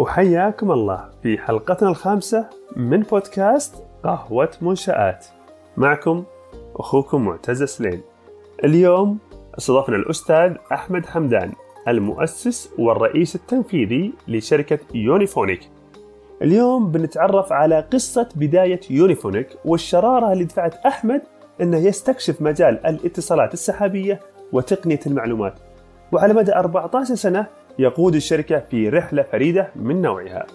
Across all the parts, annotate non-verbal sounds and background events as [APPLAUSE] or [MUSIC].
وحياكم الله في حلقتنا الخامسة من بودكاست قهوة منشآت. معكم أخوكم معتز سليم. اليوم استضفنا الأستاذ أحمد حمدان المؤسس والرئيس التنفيذي لشركة Unifonic. اليوم بنتعرف على قصة بداية Unifonic والشرارة اللي دفعت أحمد أنه يستكشف مجال الاتصالات السحابية وتقنية المعلومات. وعلى مدى 14 سنة يقود الشركة في رحلة فريدة من نوعها.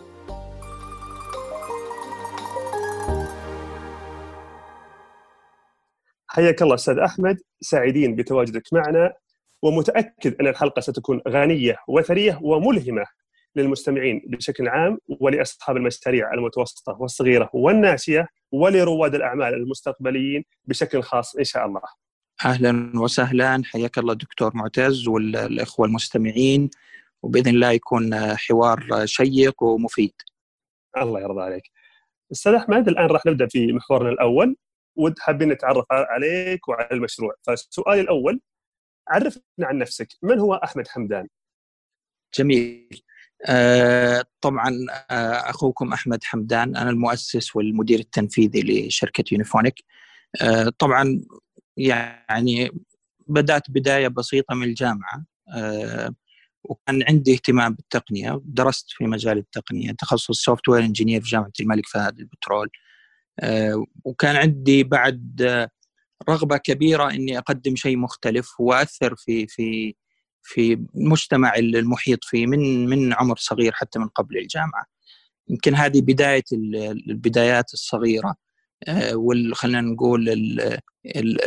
حياك الله أستاذ أحمد سعيدين بتواجدك معنا ومتأكد أن الحلقة ستكون غنية وثرية وملهمة للمستمعين بشكل عام ولأصحاب المشاريع المتوسطة والصغيرة والناشئة ولرواد الأعمال المستقبليين بشكل خاص إن شاء الله. أهلا وسهلا. حياك الله دكتور معتز والإخوة المستمعين. وبإذن الله يكون حوار شيق ومفيد. الله يرضى عليك. أستاذ أحمد الآن راح نبدأ في محورنا الأول. ود حابين نتعرف عليك وعلى المشروع. فالسؤال الأول عرفنا عن نفسك. من هو أحمد حمدان؟ جميل. آه طبعا آه أخوكم أحمد حمدان أنا المؤسس والمدير التنفيذي لشركة يونيفونيك. آه طبعا يعني بدأت بداية بسيطة من الجامعة. آه وكان عندي اهتمام بالتقنية درست في مجال التقنية تخصص software engineer في جامعة الملك فهد البترول آه وكان عندي بعد آه رغبة كبيرة إني أقدم شيء مختلف وأثر في في في المجتمع المحيط فيه من من عمر صغير حتى من قبل الجامعة. يمكن هذه بداية البدايات الصغيرة خلينا نقول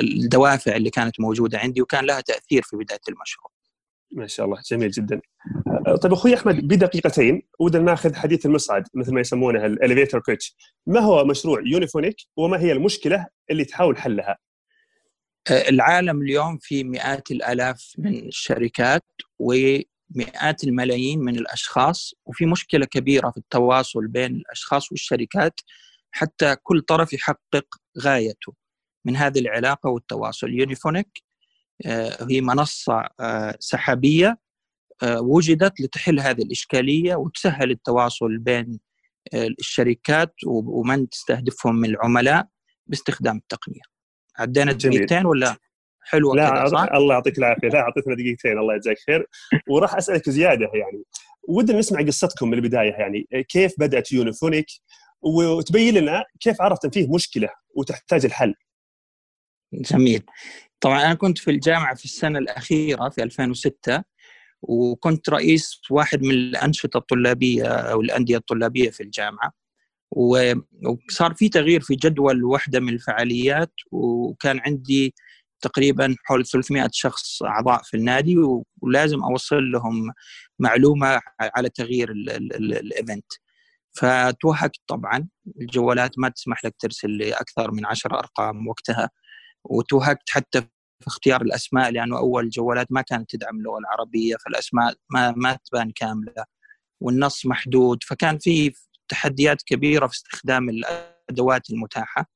الدوافع اللي كانت موجودة عندي وكان لها تأثير في بداية المشروع. ما شاء الله جميل جدا. طيب أخوي أحمد بدقيقتين ودنا ناخذ حديث المصعد مثل ما يسمونه ال elevator pitch. ما هو مشروع يونيفونيك وما هي المشكلة اللي تحاول حلها؟ العالم اليوم في مئات الآلاف من الشركات ومئات الملايين من الأشخاص وفي مشكلة كبيرة في التواصل بين الأشخاص والشركات حتى كل طرف يحقق غايته من هذه العلاقة والتواصل يونيفونيك هي منصة سحابية وجدت لتحل هذه الإشكالية وتسهل التواصل بين الشركات ومن تستهدفهم من العملاء باستخدام التقنية. عدينا دقيقتين ولا حلوة لا صح؟ الله يعطيك العافية. لا أعطيتنا دقيقتين الله يجزاك خير. وراح أسألك زيادة يعني. ودنا نسمع قصتكم من البداية يعني. كيف بدأت يونيفونيك؟ وتبين لنا كيف عرفت أن فيه مشكلة وتحتاج الحل. جميل. طبعا أنا كنت في الجامعة في السنة الأخيرة في 2006 وكنت رئيس واحد من الأنشطة الطلابية أو الأندية الطلابية في الجامعة. وصار في تغيير في جدول واحدة من الفعاليات وكان عندي تقريبا حول 300 شخص أعضاء في النادي ولازم أوصل لهم معلومة على تغيير الإيفنت. فتوهقت طبعا الجوالات ما تسمح لك ترسل لي أكثر من 10 أرقام وقتها. وتوهقت حتى في اختيار الأسماء لأنه أول جوالات ما كانت تدعم اللغة العربية فالأسماء ما ما تبان كاملة والنص محدود. فكان في تحديات كبيرة في استخدام الأدوات المتاحة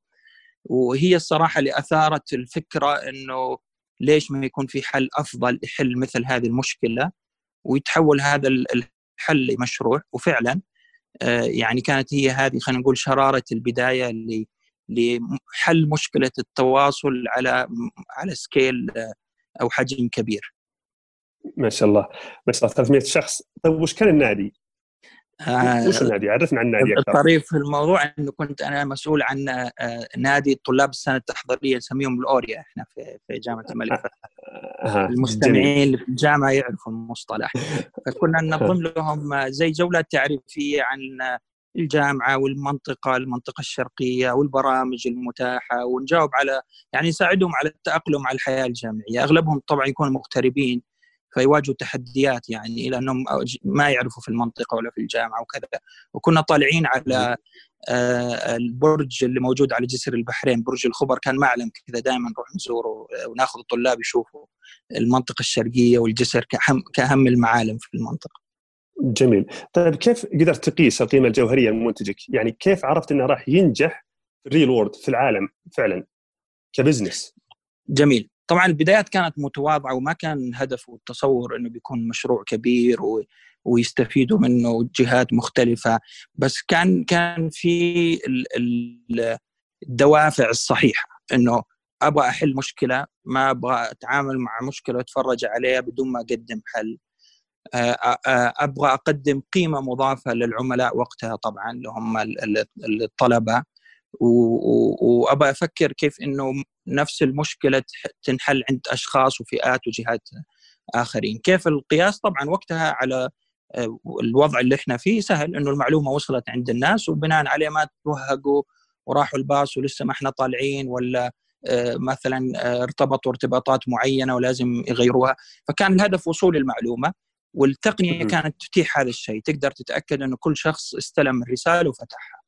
وهي الصراحة اللي أثارت الفكرة إنه ليش ما يكون في حل أفضل يحل مثل هذه المشكلة ويتحول هذا الحل لمشروع. وفعلا يعني كانت هي هذه خلينا نقول شرارة البداية اللي لحل مشكلة التواصل على على سكيل أو حجم كبير. ما شاء الله ما شاء الله 300 شخص طيب وش كان النادي؟ آه وش النادي؟ عرفنا عن النادي أكثر. الطريف في الموضوع إنه كنت أنا مسؤول عن آه نادي طلاب السنة التحضيرية نسميهم الأوريا إحنا في في جامعة الملك آه المستمعين اللي في الجامعة يعرفوا المصطلح [LAUGHS] فكنا ننظم لهم زي جولات تعريفية عن الجامعة والمنطقة المنطقة الشرقية والبرامج المتاحة ونجاوب على يعني نساعدهم على التأقلم على الحياة الجامعية. أغلبهم طبعا يكونوا مغتربين فيواجهوا تحديات يعني لانهم ما يعرفوا في المنطقة ولا في الجامعة وكذا. وكنا طالعين على البرج اللي موجود على جسر البحرين برج الخبر. كان معلم كذا دائما نروح نزوره وناخذ الطلاب يشوفوا المنطقة الشرقية والجسر كأهم, المعالم في المنطقة. جميل، طيب كيف قدرت تقيس القيمة الجوهرية من منتجك؟ يعني كيف عرفت إنه راح ينجح في ال real world في العالم فعلا ك business؟ جميل طبعا البدايات كانت متواضعة وما كان هدفه التصور إنه بيكون مشروع كبير و ويستفيدوا منه جهات مختلفة بس كان كان في الدوافع الصحيحة إنه أبغى أحل مشكلة ما أبغى أتعامل مع مشكلة وأتفرج عليها بدون ما أقدم حل أبغى أقدم قيمة مضافة للعملاء وقتها طبعا اللي هم الطلبة. وأبغى أفكر كيف إنه نفس المشكلة تنحل عند أشخاص وفئات وجهات آخرين. كيف القياس؟ طبعا وقتها على الوضع اللي إحنا فيه سهل إنه المعلومة وصلت عند الناس وبناء عليه ما توهقوا وراحوا الباص ولسه ما إحنا طالعين ولا آه، مثلا آه، ارتبطوا ارتباطات معينة ولازم يغيروها. فكان الهدف وصول المعلومة. والتقنية كانت تتيح هذا الشيء. تقدر تتأكد أنه كل شخص استلم الرسالة وفتحها.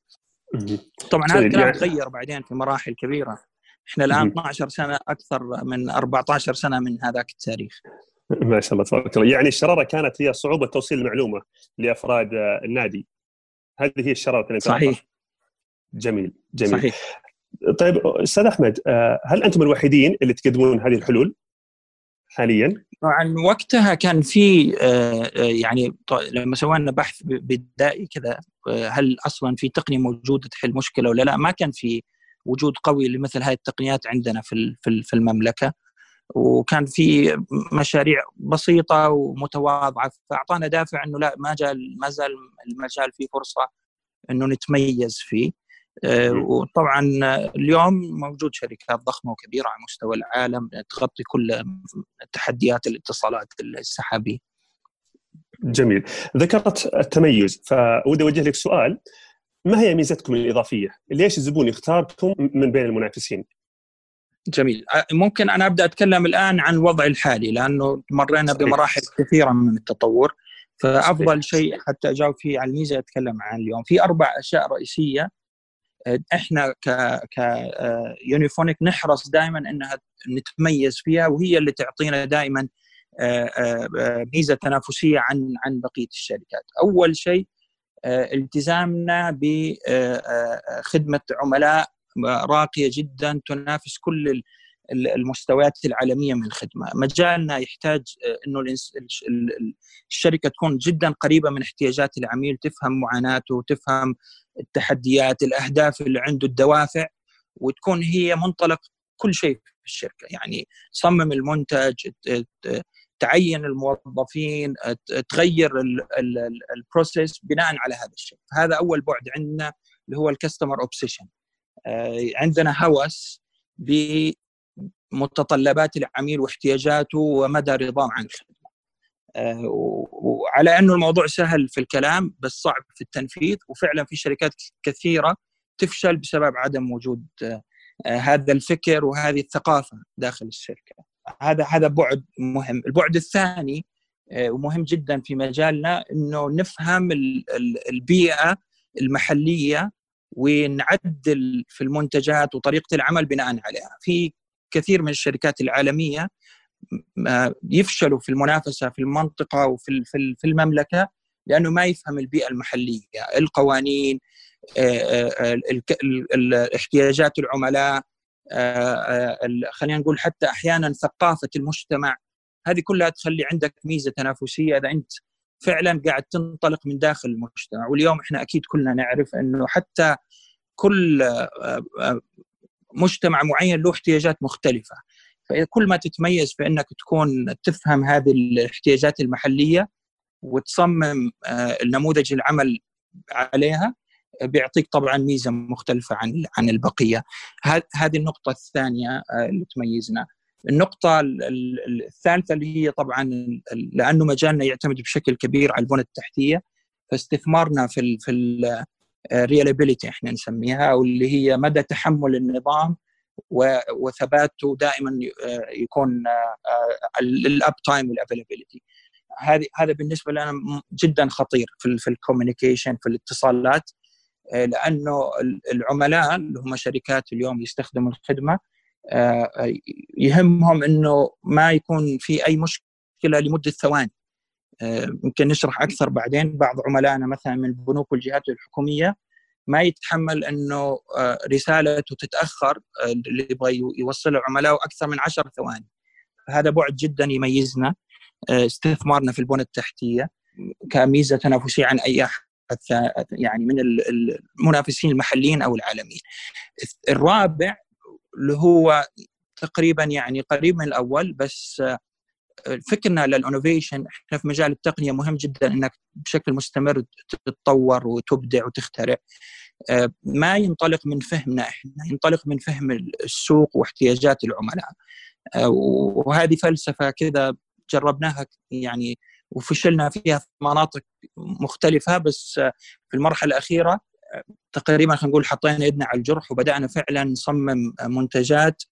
طبعا هذا الكلام يعني تغير بعدين في مراحل كبيرة. إحنا الآن 12 سنة أكثر من 14 سنة من هذاك التاريخ. ما شاء الله تبارك الله. يعني الشرارة كانت هي صعوبة توصيل المعلومة لأفراد النادي. هذه هي الشرارة اللي صحيح. جميل جميل. صحيح. طيب أستاذ أحمد آه، هل أنتم الوحيدين اللي تقدمون هذه الحلول؟ حاليا؟ طبعا وقتها كان في آه، آه، يعني لما سوينا بحث بدائي كذا هل أصلا في تقنية موجودة تحل مشكلة ولا لا؟ ما كان في وجود قوي لمثل هذه التقنيات عندنا في في المملكة وكان في مشاريع بسيطة ومتواضعة فأعطانا دافع إنه لا ما زال ما زال المجال فيه فرصة إنه نتميز فيه آه، وطبعا اليوم موجود شركات ضخمة وكبيرة على مستوى العالم تغطي كل تحديات الاتصالات السحابية. جميل، ذكرت التميز فودي أوجه لك سؤال. ما هي ميزتكم الإضافية؟ ليش الزبون يختاركم من بين المنافسين؟ جميل. ممكن أنا أبدأ أتكلم الآن عن الوضع الحالي لأنه مرينا بمراحل كثيرة من التطور. فأفضل شيء حتى أجاوب فيه على الميزة أتكلم عن اليوم. في أربع أشياء رئيسية إحنا ك ك يونيفونيك نحرص دائما إنها نتميز فيها وهي اللي تعطينا دائما ميزة تنافسية عن عن بقية الشركات. أول شيء التزامنا بخدمه عملاء راقية جدا تنافس كل المستويات العالمية من الخدمه، مجالنا يحتاج إنه الشركة تكون جدا قريبة من احتياجات العميل، تفهم معاناته، تفهم التحديات الأهداف اللي عنده الدوافع وتكون هي منطلق كل شيء في الشركة. يعني تصمم المنتج تعين الموظفين تغير ال process بناء على هذا الشيء. فهذا أول بعد عندنا اللي هو ال customer obsession آه، عندنا هوس بمتطلبات العميل واحتياجاته ومدى رضاه عن الخدمة. آه، وعلى أنه الموضوع سهل في الكلام بس صعب في التنفيذ وفعلا في شركات كثيرة تفشل بسبب عدم وجود آه، هذا الفكر وهذه الثقافة داخل الشركة. هذا هذا بعد مهم. البعد الثاني آه، ومهم جدا في مجالنا إنه نفهم البيئة المحلية ونعدل في المنتجات وطريقة العمل بناء عليها. في كثير من الشركات العالمية يفشلوا في المنافسة في المنطقة وفي في المملكة لأنه ما يفهم البيئة المحلية القوانين آه، آه، احتياجات العملاء آه، خلينا نقول حتى أحيانا ثقافة المجتمع. هذه كلها تخلي عندك ميزة تنافسية إذا أنت فعلا قاعد تنطلق من داخل المجتمع. واليوم إحنا أكيد كلنا نعرف إنه حتى كل مجتمع معين له احتياجات مختلفة. فكل ما تتميز في إنك تكون تفهم هذه الاحتياجات المحلية وتصمم آه، النموذج العمل عليها بيعطيك طبعا ميزة مختلفة عن عن البقية. هذه النقطة الثانية آه، اللي تميزنا. النقطة الثالثة اللي هي طبعا لأنه مجالنا يعتمد بشكل كبير على البنى التحتية فاستثمارنا في في ال reliability إحنا نسميها أو اللي هي مدى تحمل النظام وثباته دائما آه، يكون ال uptime وال availability هذه هذا بالنسبة لنا جدا خطير في في الكوميونيكيشن في الاتصالات آه، لأنه العملاء اللي هم شركات اليوم يستخدموا الخدمة آه، يهمهم إنه ما يكون في أي مشكلة لمدة ثواني. يمكن نشرح أكثر بعدين. بعض عملائنا مثلا من البنوك والجهات الحكومية ما يتحمل إنه آه، رسالته تتأخر آه، اللي يبغى يوصلها عملائه أكثر من 10 ثواني. هذا بعد جدا يميزنا آه، استثمارنا في البنى التحتية. كميزة تنافسية عن أي أحد يعني من المنافسين المحليين أو العالميين. الرابع اللي هو تقريبا يعني قريب من الأول بس فكرنا للانوفيشن إحنا في مجال التقنية مهم جدا إنك بشكل مستمر تتطور وتبدع وتخترع. آه، ما ينطلق من فهمنا إحنا ينطلق من فهم السوق واحتياجات العملاء. آه، وهذه فلسفة كذا جربناها يعني وفشلنا فيها في مناطق مختلفة بس في المرحلة الأخيرة تقريبا خلينا نقول حطينا يدنا على الجرح وبدأنا فعلا نصمم منتجات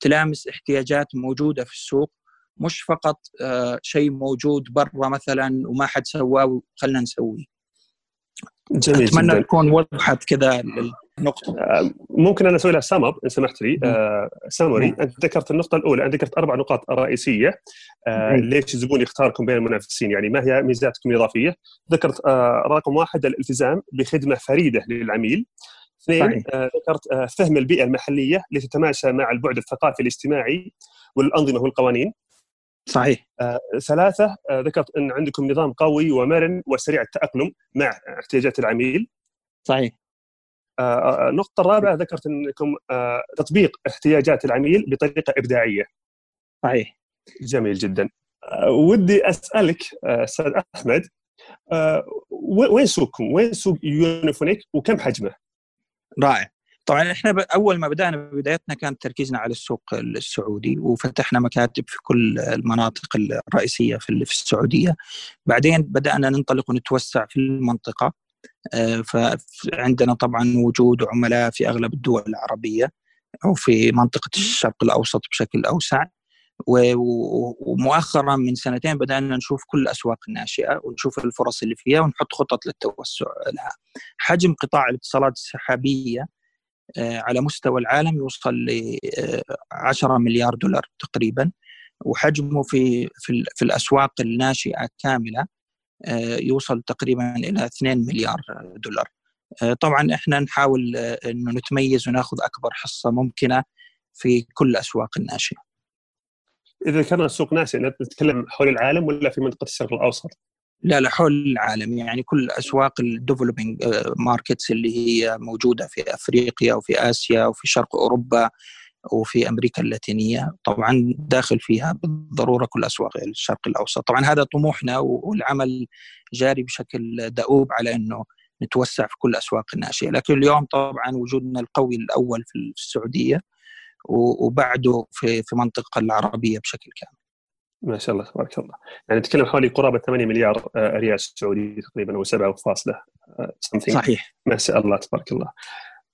تلامس احتياجات موجودة في السوق. مش فقط آه، شيء موجود برا مثلا وما حد سواه وخلنا نسويه. جميل أتمنى جدا. تكون وضحت كذا النقطة. آه، ممكن أنا أسوي لها سم اب إن سمحت لي. آه سامري أنت ذكرت النقطة الأولى. انت ذكرت أربع نقاط رئيسية. آه ليش الزبون يختاركم بين المنافسين؟ يعني ما هي ميزاتكم الإضافية؟ ذكرت آه رقم واحد الالتزام بخدمة فريدة للعميل. اثنين آه ذكرت آه فهم البيئة المحلية لتتماشى مع البعد الثقافي الاجتماعي والأنظمة والقوانين. صحيح. آه، ثلاثة آه، ذكرت أن عندكم نظام قوي ومرن وسريع التأقلم مع احتياجات العميل. صحيح. آه، النقطة الرابعة ذكرت أنكم تطبيق احتياجات العميل بطريقة إبداعية. صحيح. جميل جدا. ودي أسألك أستاذ أحمد وين سوقكم؟ وين سوق يونيفونيك وكم حجمه؟ رائع. طبعا إحنا أول ما بدأنا بدايتنا كان تركيزنا على السوق السعودي وفتحنا مكاتب في كل المناطق الرئيسية في السعودية. بعدين بدأنا ننطلق ونتوسع في المنطقة. آه، فعندنا طبعا وجود عملاء في أغلب الدول العربية أو في منطقة الشرق الأوسط بشكل أوسع. ومؤخرا من سنتين بدأنا نشوف كل الأسواق الناشئة ونشوف الفرص اللي فيها ونحط خطط للتوسع لها. حجم قطاع الاتصالات السحابية على مستوى العالم يوصل ل 10 آه، مليار دولار تقريبا وحجمه في في, في الأسواق الناشئة كاملة آه، يوصل تقريبا إلى 2 مليار دولار. طبعا إحنا نحاول إنه نتميز وناخذ أكبر حصة ممكنة في كل الاسواق الناشئة. إذا كان السوق ناشئ نتكلم حول العالم ولا في منطقة الشرق الأوسط؟ لا لا حول العالم. يعني كل أسواق ال developing markets اللي هي موجودة في أفريقيا وفي آسيا وفي شرق أوروبا وفي أمريكا اللاتينية طبعا داخل فيها بالضرورة كل أسواق الشرق الأوسط. طبعا هذا طموحنا والعمل جاري بشكل دؤوب على إنه نتوسع في كل الاسواق الناشئة. لكن اليوم طبعا وجودنا القوي الأول في السعودية وبعده في في المنطقة العربية بشكل كامل. ما شاء الله تبارك الله. يعني نتكلم حوالي قرابة 8 مليار آه، ريال سعودي تقريبا أو 7 فاصلة آه، صحيح. ما شاء الله تبارك الله.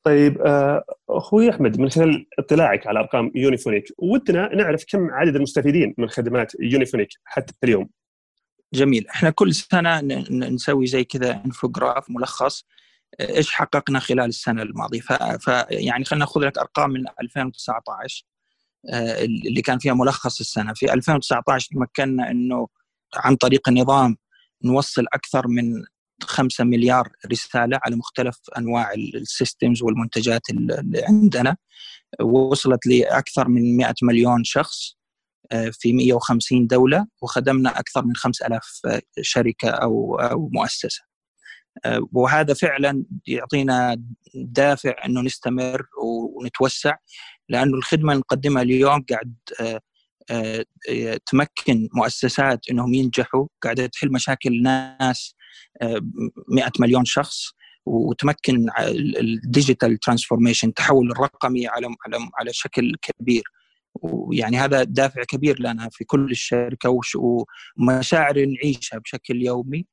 طيب آه، أخوي أحمد من خلال اطلاعك على أرقام يونيفونيك ودنا نعرف كم عدد المستفيدين من خدمات يونيفونيك حتى اليوم. جميل. إحنا كل سنة نسوي زي كذا infograph ملخص إيش حققنا خلال السنة الماضية. فيعني خلينا ناخذ لك أرقام من 2019 آه، اللي كان فيها ملخص السنة في 2019 تمكنا إنه عن طريق النظام نوصل أكثر من 5 مليار رسالة على مختلف أنواع السيستمز والمنتجات اللي عندنا وصلت لأكثر من 100 مليون شخص آه، في 150 دولة وخدمنا أكثر من 5000 شركة أو أو مؤسسة. آه، وهذا فعلا يعطينا دافع إنه نستمر ونتوسع لأنه الخدمة اللي نقدمها اليوم قاعد آه، آه، تمكن مؤسسات إنهم ينجحوا قاعدة تحل مشاكل ناس 100 مليون شخص وتمكن ال digital transformation التحول الرقمي على على على شكل كبير. ويعني هذا دافع كبير لنا في كل الشركة ومشاعر نعيشها بشكل يومي.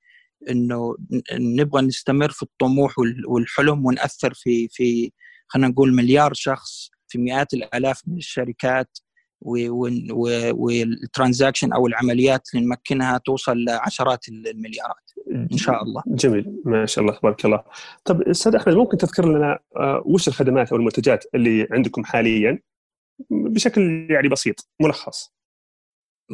إنه نبغى نستمر في الطموح والحلم ونأثر في في خلينا نقول مليار شخص في مئات الآلاف من الشركات وال transaction أو العمليات اللي نمكنها توصل لعشرات المليارات إن شاء الله. جميل ما شاء الله تبارك الله. طب أستاذ أحمد ممكن تذكر لنا آه، وش الخدمات أو المنتجات اللي عندكم حاليا بشكل يعني بسيط ملخص.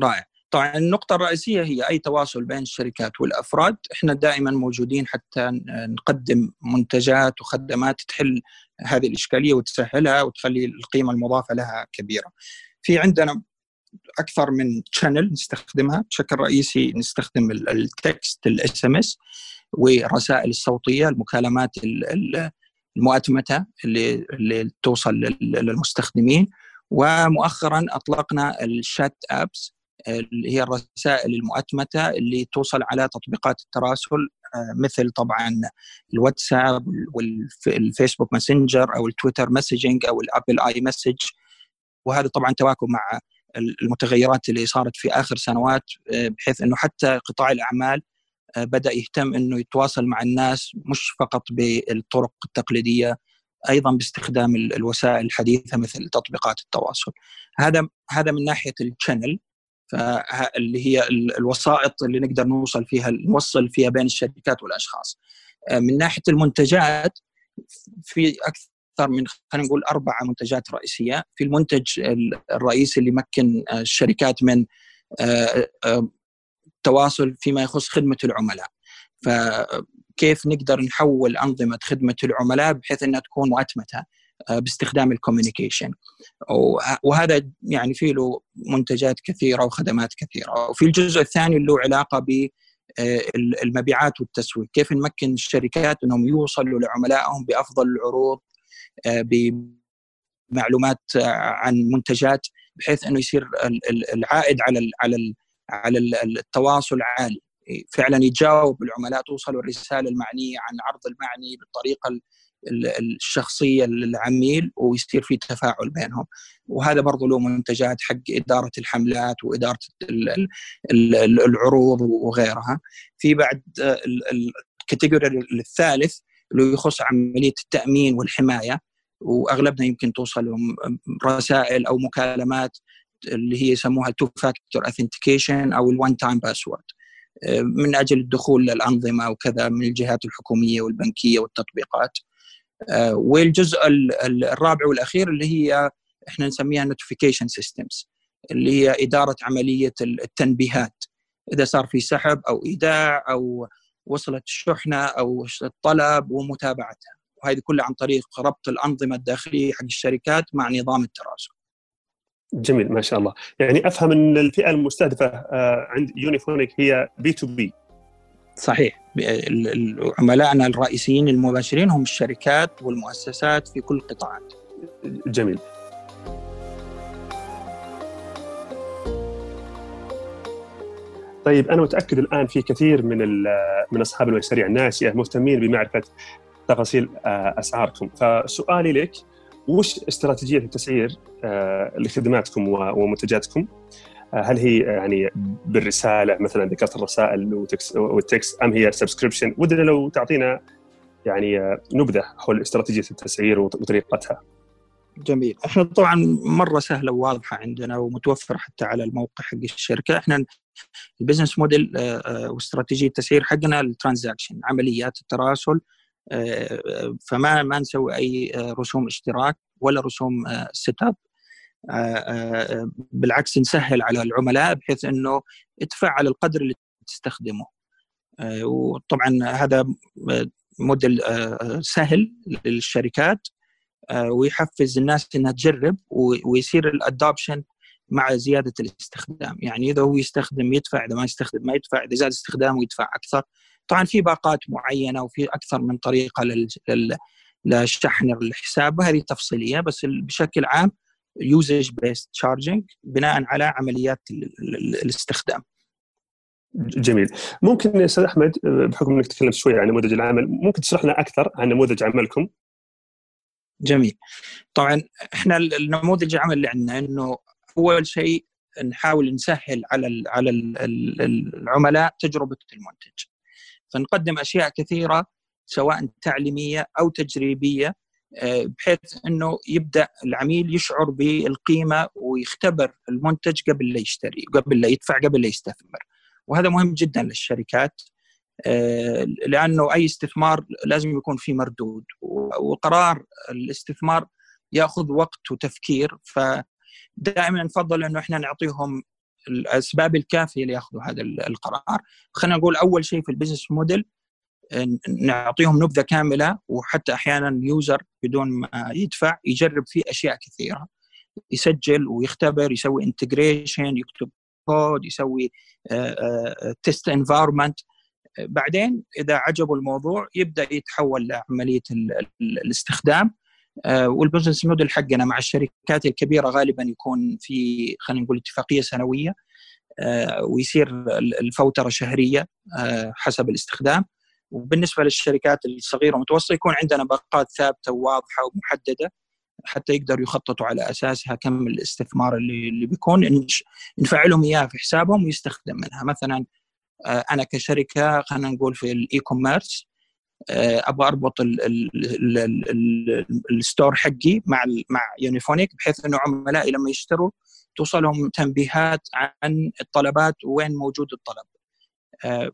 رائع. طبعا النقطة الرئيسية هي أي تواصل بين الشركات والأفراد. إحنا دائما موجودين حتى نقدم منتجات وخدمات تحل هذه الإشكالية وتسهلها وتخلي القيمة المضافة لها كبيرة. في عندنا أكثر من channel نستخدمها. بشكل رئيسي نستخدم ال text ال SMS والرسائل الصوتية المكالمات المؤتمتة اللي اللي توصل للمستخدمين. ومؤخرا أطلقنا ال chat apps اللي هي الرسائل المؤتمتة اللي توصل على تطبيقات التراسل آه، مثل طبعا الواتساب والفيسبوك ماسنجر أو التويتر مسجنج أو الأبل آي مسج وهذا طبعا تواكب مع المتغيرات اللي صارت في آخر سنوات آه، بحيث إنه حتى قطاع الأعمال آه، بدأ يهتم إنه يتواصل مع الناس مش فقط بالطرق التقليدية أيضا باستخدام الوسائل الحديثة مثل تطبيقات التواصل. هذا هذا من ناحية الشانل اللي هي الوسائط اللي نقدر نوصل فيها نوصل فيها بين الشركات والأشخاص. آه، من ناحية المنتجات في أكثر من خلينا نقول أربع منتجات رئيسية. في المنتج الرئيسي اللي يمكن الشركات من التواصل آه، فيما يخص خدمة العملاء. فكيف نقدر نحول أنظمة خدمة العملاء بحيث إنها تكون مؤتمتة؟ آه، باستخدام الكوميونيكيشن. وهذا يعني في له منتجات كثيرة وخدمات كثيرة. وفي الجزء الثاني له علاقة ب آه، المبيعات والتسويق. كيف نمكن الشركات إنهم يوصلوا لعملائهم بأفضل العروض آه، بمعلومات عن منتجات بحيث إنه يصير العائد على على على التواصل عالي. فعلا يتجاوب العملاء توصل الرسالة المعنية عن عرض المعني بالطريقة الشخصية للعميل ويصير في تفاعل بينهم. وهذا برضو له منتجات حق إدارة الحملات وإدارة العروض وغيرها. في بعد ال category الثالث اللي يخص عملية التأمين والحماية. وأغلبنا يمكن توصل لهم رسائل أو مكالمات اللي هي يسموها two factor authentication أو ال one time password من أجل الدخول للأنظمة وكذا من الجهات الحكومية والبنكية والتطبيقات. والجزء الرابع والأخير اللي هي إحنا نسميها notification systems اللي هي إدارة عملية التنبيهات. إذا صار في سحب أو إيداع أو وصلت الشحنه أو الطلب ومتابعتها. وهذه كلها عن طريق ربط الأنظمة الداخلية حق الشركات مع نظام التراسل. جميل ما شاء الله، يعني أفهم إن الفئة المستهدفة آه، عند يونيفونيك هي B2B صحيح. عملائنا الرئيسيين المباشرين هم الشركات والمؤسسات في كل القطاعات جميل. طيب أنا متأكد الآن في كثير من من أصحاب المشاريع الناشئه مهتمين بمعرفة تفاصيل آه، أسعاركم. فسؤالي لك وش استراتيجية التسعير آه، لخدماتكم ومنتجاتكم؟ هل هي يعني بالرسالة مثلا ذكرت الرسائل وال text أم هي subscription ودنا لو تعطينا يعني نبذة حول استراتيجية التسعير وطريقتها. جميل. إحنا طبعا مرة سهلة وواضحة عندنا ومتوفرة حتى على الموقع حق الشركة. إحنا ال business model آه، آه، واستراتيجية التسعير حقنا ال transaction عمليات التراسل آه، فما ما نسوي أي رسوم اشتراك ولا رسوم setup آه، آه، بالعكس نسهل على العملاء بحيث إنه ادفع على القدر اللي تستخدمه. آه، وطبعا هذا موديل سهل للشركات ويحفز الناس إنها تجرب ويصير ال adoption مع زيادة الاستخدام. يعني إذا هو يستخدم يدفع إذا ما يستخدم ما يدفع إذا زاد استخدامه يدفع أكثر. طبعا في باقات معينة وفي أكثر من طريقة للشحن الحساب وهذه تفصيلية بس بشكل عام usage based charging بناء على عمليات الاستخدام. جميل. ممكن أستاذ احمد بحكم إنك تكلمت شوي عن نموذج العمل ممكن تشرح لنا أكثر عن نموذج عملكم؟ جميل. طبعا إحنا النموذج العمل اللي عندنا إنه أول شيء نحاول نسهل على على العملاء تجربة المنتج. فنقدم أشياء كثيرة سواء تعليمية أو تجريبية بحيث إنه يبدأ العميل يشعر بالقيمة ويختبر المنتج قبل لا يشتري قبل لا يدفع قبل لا يستثمر. وهذا مهم جدا للشركات آه، لأنه أي استثمار لازم يكون فيه مردود. وقرار الاستثمار يأخذ وقت وتفكير فدائما نفضل إنه إحنا نعطيهم الأسباب الكافية ليأخذوا هذا القرار. خلينا نقول أول شيء في ال business model نعطيهم نبذة كاملة وحتى أحيانا user بدون ما يدفع يجرب فيه أشياء كثيرة. يسجل ويختبر يسوي integration يكتب كود يسوي test environment بعدين إذا عجبه الموضوع يبدأ يتحول لعملية الاستخدام. آه، وال business model حقنا مع الشركات الكبيرة غالبا يكون في خلينا نقول اتفاقية سنوية. آه، ويصير الفوترة شهرية آه، حسب الاستخدام. وبالنسبة للشركات الصغيرة والمتوسطة يكون عندنا باقات ثابتة وواضحة ومحددة حتى يقدروا يخططوا على أساسها كم الاستثمار اللي اللي بيكون. نفعلهم اياه في حسابهم ويستخدم منها. مثلا أنا كشركة خلينا نقول في ال e-commerce أبغى أربط ال store حقي مع مع Unifonic بحيث إنه عملائي لما يشتروا توصلهم تنبيهات عن الطلبات وين موجود الطلب. آه،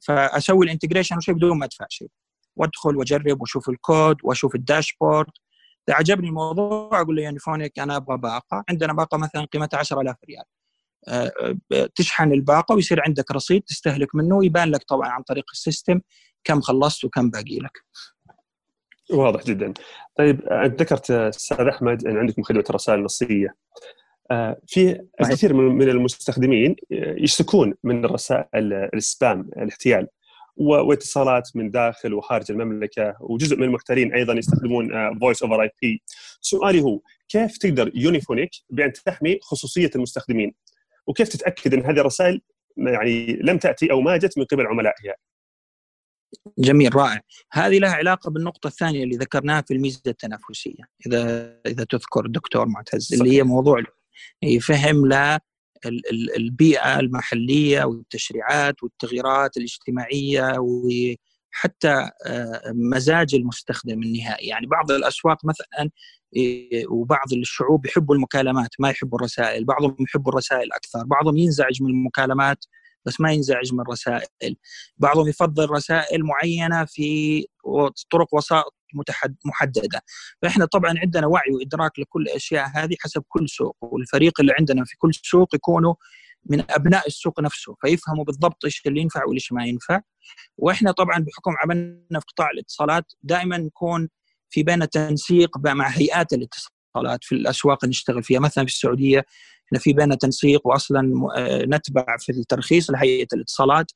فأسوي ال integration شيء بدون ما أدفع شيء وأدخل وأجرب وأشوف الكود وأشوف ال dashboard إذا عجبني الموضوع أقول له Unifonic أنا أبغى باقة عندنا باقة مثلا قيمتها 10000 ريال آه، تشحن الباقة ويصير عندك رصيد تستهلك منه ويبان لك طبعا عن طريق ال system كم خلصت وكم باقي لك. واضح جدا. طيب انت ذكرت أستاذ أحمد إن عندكم خدمه الرسائل النصيه. آه، في الكثير من المستخدمين يشتكون من الرسائل ال spam الاحتيال واتصالات من داخل وخارج المملكة وجزء من المحتالين أيضا يستخدمون voice over IP سؤالي هو كيف تقدر Unifonic بأن تحمي خصوصية المستخدمين؟ وكيف تتأكد أن هذه الرسائل يعني لم تأتي أو ما جت من قبل عملائها؟ جميل رائع. هذه لها علاقة بالنقطة الثانية اللي ذكرناها في الميزة التنافسية اذا إذا تذكر دكتور معتز صحيح. اللي هي موضوع فهم لا البيئة المحلية والتشريعات والتغييرات الاجتماعية وحتى آه، مزاج المستخدم النهائي. يعني بعض الأسواق مثلا وبعض الشعوب يحبوا المكالمات ما يحبوا الرسائل. بعضهم يحبوا الرسائل أكثر. بعضهم ينزعج من المكالمات بس ما ينزعج من الرسائل بعضهم يفضل رسائل معينة في طرق وسائط محددة. فإحنا طبعا عندنا وعي وإدراك لكل الأشياء هذه حسب كل سوق والفريق اللي عندنا في كل سوق يكونوا من أبناء السوق نفسه فيفهموا بالضبط إيش اللي ينفع وإيش ما ينفع. وإحنا طبعا بحكم عملنا في قطاع الاتصالات دائما نكون في بين تنسيق مع هيئات الاتصالات في الأسواق اللي نشتغل فيها. مثلا في السعودية إحنا في بيننا تنسيق واصلا آه، نتبع في الترخيص لهيئة الاتصالات.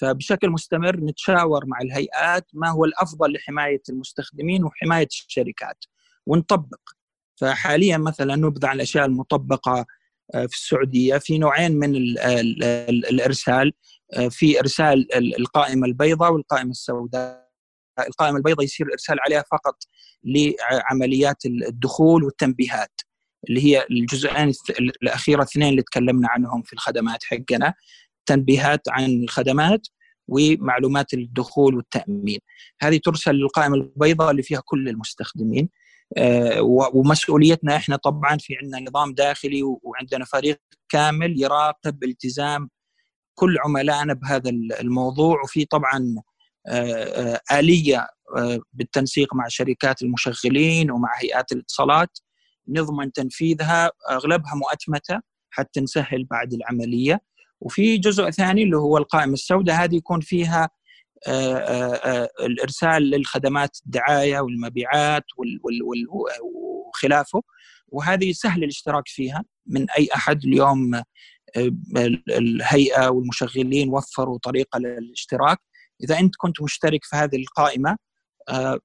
فبشكل مستمر نتشاور مع الهيئات ما هو الأفضل لحماية المستخدمين وحماية الشركات ونطبق. فحاليا مثلا نبذ عن الأشياء المطبقة آه، في السعودية في نوعين من ال ال ال الإرسال آه، في إرسال القائمة البيضاء والقائمة السوداء. القائمة البيضاء يصير الإرسال عليها فقط لعمليات الدخول والتنبيهات. اللي هي الجزئين الأخيرة اثنين اللي تكلمنا عنهم في الخدمات حقنا تنبيهات عن الخدمات ومعلومات الدخول والتأمين. هذه ترسل للقائمة البيضاء اللي فيها كل المستخدمين. آه، ومسؤوليتنا إحنا طبعا في عندنا نظام داخلي وعندنا فريق كامل يراقب التزام كل عملائنا بهذا الموضوع. وفي طبعا آه، آه، آلية بالتنسيق مع شركات المشغلين ومع هيئات الاتصالات نضمن تنفيذها أغلبها مؤتمتة حتى نسهل بعد العملية. وفي جزء ثاني اللي هو القائمة السوداء هذه يكون فيها آه، آه، آه، الإرسال للخدمات الدعاية والمبيعات وخلافه. وهذه سهل الاشتراك فيها. من أي أحد اليوم الهيئة والمشغلين وفروا طريقة للاشتراك. إذا أنت كنت مشترك في هذه القائمة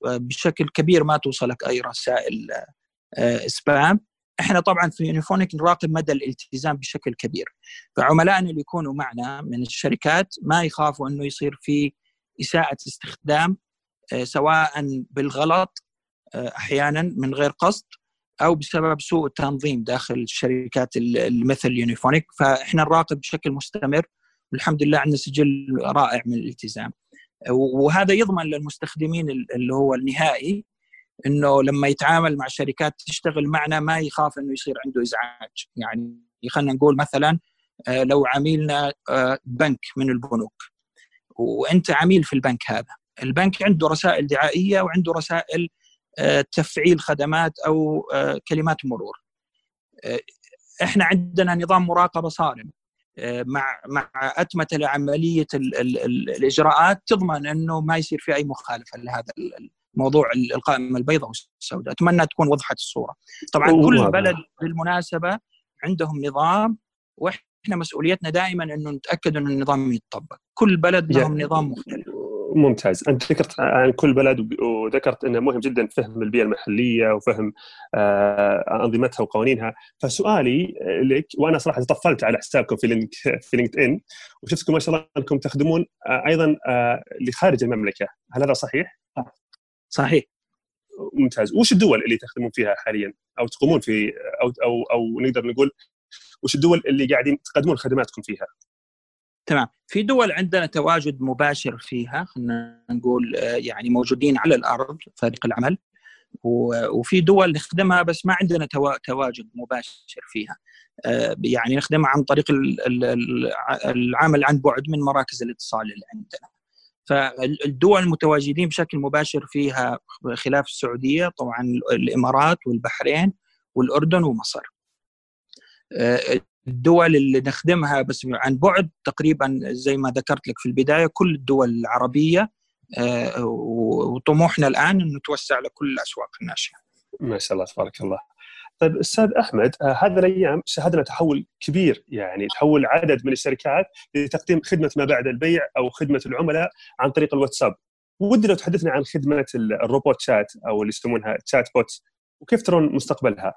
بشكل كبير ما توصلك أي رسائل سبام إحنا طبعا في يونيفونيك نراقب مدى الالتزام بشكل كبير. فعملائنا اللي يكونوا معنا من الشركات ما يخافوا إنه يصير في إساءة استخدام آه، سواء بالغلط آه، أحيانا من غير قصد أو بسبب سوء التنظيم داخل الشركات مثل يونيفونيك فإحنا نراقب بشكل مستمر. والحمد لله عندنا سجل رائع من الالتزام. وهذا يضمن للمستخدمين اللي هو النهائي. إنه لما يتعامل مع شركات تشتغل معنا ما يخاف إنه يصير عنده إزعاج. يعني خلينا نقول مثلا آه، لو عميلنا آه، بنك من البنوك. وأنت عميل في البنك هذا. البنك عنده رسائل دعائية وعنده رسائل آه، تفعيل خدمات أو كلمات مرور. إحنا عندنا نظام مراقبة صارم. مع مع اتمه لعملية ال ال ال الإجراءات تضمن إنه ما يصير في أي مخالفة لهذا موضوع القائمه البيضاء والسوداء. أتمنى تكون وضحت الصورة. طبعا كل بلد بالمناسبة عندهم نظام وإحنا مسؤوليتنا دائما إنه نتأكد إنه النظام يتطبق. كل بلد لهم نظام مختلف. ممتاز. أنت ذكرت عن كل بلد وذكرت إنه مهم جدا فهم البيئة المحلية وفهم آه، أنظمتها وقوانينها. فسؤالي لك وأنا صراحة تطفلت على حسابكم في Link في LinkedIn وشفتكم ما شاء الله إنكم تخدمون آه، أيضا آه، لخارج المملكة. هل هذا صحيح؟ صحيح. ممتاز. وش الدول اللي تخدمون فيها حاليا؟ أو تقومون في أو أو أو نقدر نقول وش الدول اللي قاعدين تقدمون خدماتكم فيها؟ تمام. في دول عندنا تواجد مباشر فيها خلينا نقول آه، يعني موجودين على الأرض فريق العمل. وفي دول نخدمها بس ما عندنا تواجد مباشر فيها. آه، يعني نخدمها عن طريق العمل عن بعد من مراكز الاتصال اللي عندنا. فالدول المتواجدين بشكل مباشر فيها خلاف السعودية طبعا الإمارات والبحرين والأردن ومصر الدول اللي نخدمها بس عن بعد تقريبا زي ما ذكرت لك في البداية كل الدول العربية آه، وطموحنا الآن إنه نتوسع لكل الأسواق الناشئة. ما شاء الله تبارك الله. طيب أستاذ أحمد آه، هذه الأيام شهدنا تحول كبير يعني تحول عدد من الشركات لتقديم خدمة ما بعد البيع أو خدمة العملاء عن طريق الواتساب. ودي لو تحدثنا عن خدمة ال robot chat أو اللي يسمونها chatbot وكيف ترون مستقبلها؟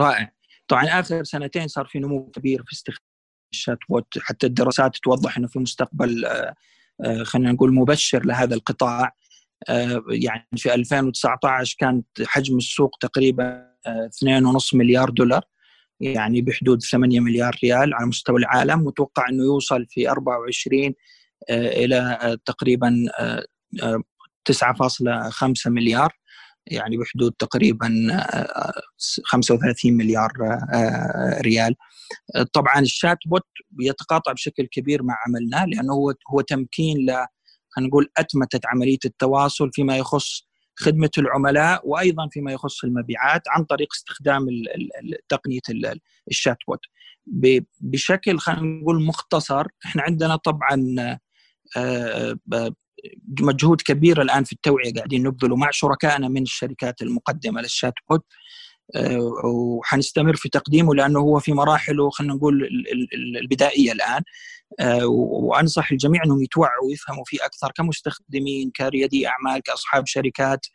رائع. طبعا آخر سنتين صار في نمو كبير في استخدام ال chatbot حتى الدراسات توضح إنه في مستقبل آه، آه، خلينا نقول مبشر لهذا القطاع يعني في 2019 كانت حجم السوق تقريبا 2.5 مليار دولار يعني بحدود 8 مليار ريال على مستوى العالم. متوقع إنه يوصل في 24 إلى تقريبا 9.5 مليار يعني بحدود تقريبا 35 مليار آه، ريال. طبعا الشات بوت يتقاطع بشكل كبير مع عملنا لأنه هو هو تمكين ل خلينا نقول أتمتة عملية التواصل فيما يخص خدمة العملاء وأيضا فيما يخص المبيعات عن طريق استخدام تقنية ال chatbot بشكل خلينا نقول مختصر إحنا عندنا طبعا آه، مجهود كبير الآن في التوعية قاعدين نبذله مع شركائنا من الشركات المقدمة لل chatbot آه، وحنستمر في تقديمه لأنه هو في مراحله خلينا نقول البدائية الآن. آه، وأنصح الجميع إنهم يتوعوا ويفهموا فيه أكثر كمستخدمين كريادي أعمال كأصحاب شركات.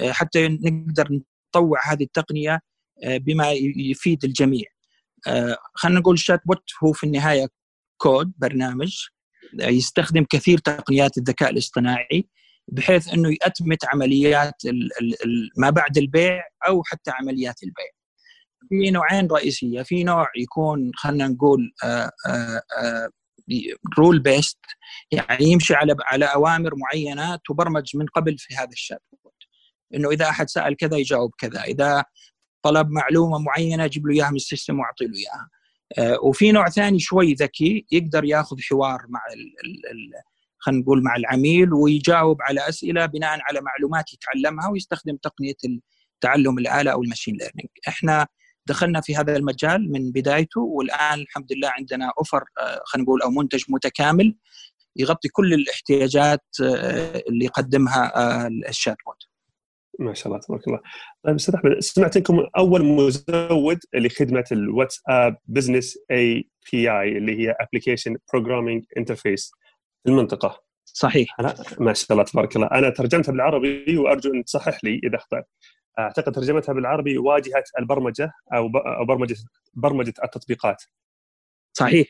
آه، حتى نقدر نطوع هذه التقنية بما يفيد الجميع. خلينا نقول ال chatbot هو في النهاية كود برنامج يستخدم كثير تقنيات الذكاء الاصطناعي. بحيث إنه يأتمت عمليات ما بعد البيع أو حتى عمليات البيع. في نوعين رئيسية، في نوع يكون خلينا نقول rule آه، based آه، يعني يمشي على على أوامر معينة تبرمج من قبل في هذا الشات إنه إذا أحد سأل كذا يجاوب كذا، إذا طلب معلومة معينة أجيب له إياها من ال system وأعطي له إياها. آه، وفي نوع ثاني شوي ذكي يقدر ياخذ حوار مع خلينا نقول مع العميل ويجاوب على أسئلة بناء على معلومات يتعلمها ويستخدم تقنية تعلم الآلة أو ال machine learning إحنا دخلنا في هذا المجال من بدايته والآن الحمد لله عندنا offer آه، خلينا نقول أو منتج متكامل يغطي كل الاحتياجات آه، اللي يقدمها ال chatbot. ما شاء الله تبارك الله. طيب أستاذ أحمد سمعت أنكم أول مزود لخدمة الواتساب Business API اللي هي application programming interface في المنطقة. صحيح. أنا ما شاء الله تبارك الله. أنا ترجمتها بالعربي وأرجو أن تصحح لي إذا أخطأت. أعتقد ترجمتها بالعربي واجهة البرمجة أو برمجه برمجة التطبيقات. صحيح.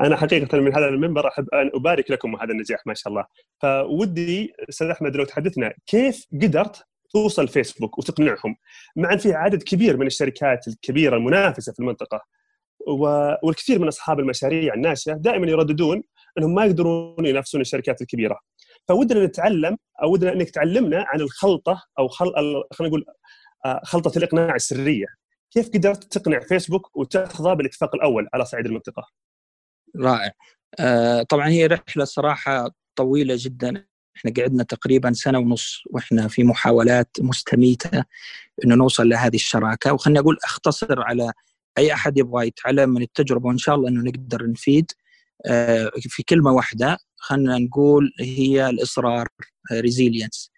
أنا حقيقة من هذا المنبر أحب أن أبارك لكم هذا النجاح ما شاء الله. فودي أستاذ أحمد لو تحدثنا كيف قدرت توصل فيسبوك وتقنعهم؟ مع ان في عدد كبير من الشركات الكبيرة المنافسة في المنطقة والكثير من أصحاب المشاريع الناشئة دائما يرددون إنهم ما يقدرون ينافسون الشركات الكبيرة. فودنا نتعلم أو ودنا إنك تعلمنا عن الخلطة أو خل... خلينا نقول آه، خلطة الإقناع السرية. كيف قدرت تقنع فيسبوك وتحظى بالاتفاق الأول على صعيد المنطقة؟ رائع. آه، طبعا هي رحلة صراحة طويلة جدا. إحنا قعدنا تقريبا سنة ونص وإحنا في محاولات مستميتة إنه نوصل لهذه الشراكة. وخليني أقول أختصر على أي أحد يبغى يتعلم من التجربة وإن شاء الله إنه نقدر نفيد. في كلمة واحدة خلينا نقول هي الإصرار ريزيلينس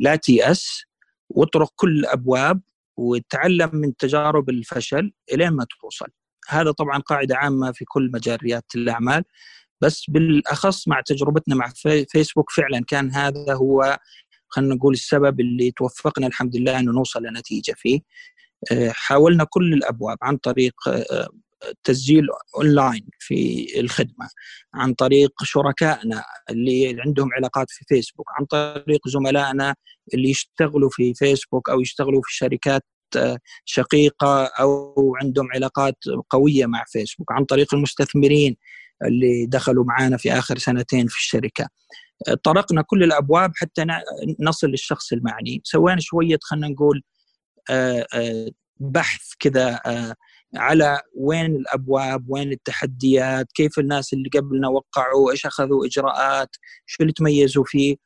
لا تيأس واطرق كل الابواب وتعلم من تجارب الفشل إلين ما توصل. هذا طبعا قاعدة عامة في كل مجاليات الأعمال بس بالأخص مع تجربتنا مع فيسبوك فعلا كان هذا هو خلينا نقول السبب اللي توفقنا الحمد لله إنه نوصل لنتيجة فيه. آه، حاولنا كل الأبواب عن طريق آه، تسجيل أونلاين في الخدمة عن طريق شركائنا اللي عندهم علاقات في فيسبوك عن طريق زملائنا اللي يشتغلوا في فيسبوك أو يشتغلوا في شركات آه، شقيقة أو عندهم علاقات قوية مع فيسبوك عن طريق المستثمرين اللي دخلوا معنا في آخر سنتين في الشركة. طرقنا كل الأبواب حتى نصل للشخص المعني. سوينا شوية خلينا نقول آه، آه، بحث كذا على وين الأبواب وين التحديات كيف الناس اللي قبلنا وقعوا إيش أخذوا إجراءات شو اللي تميزوا فيه.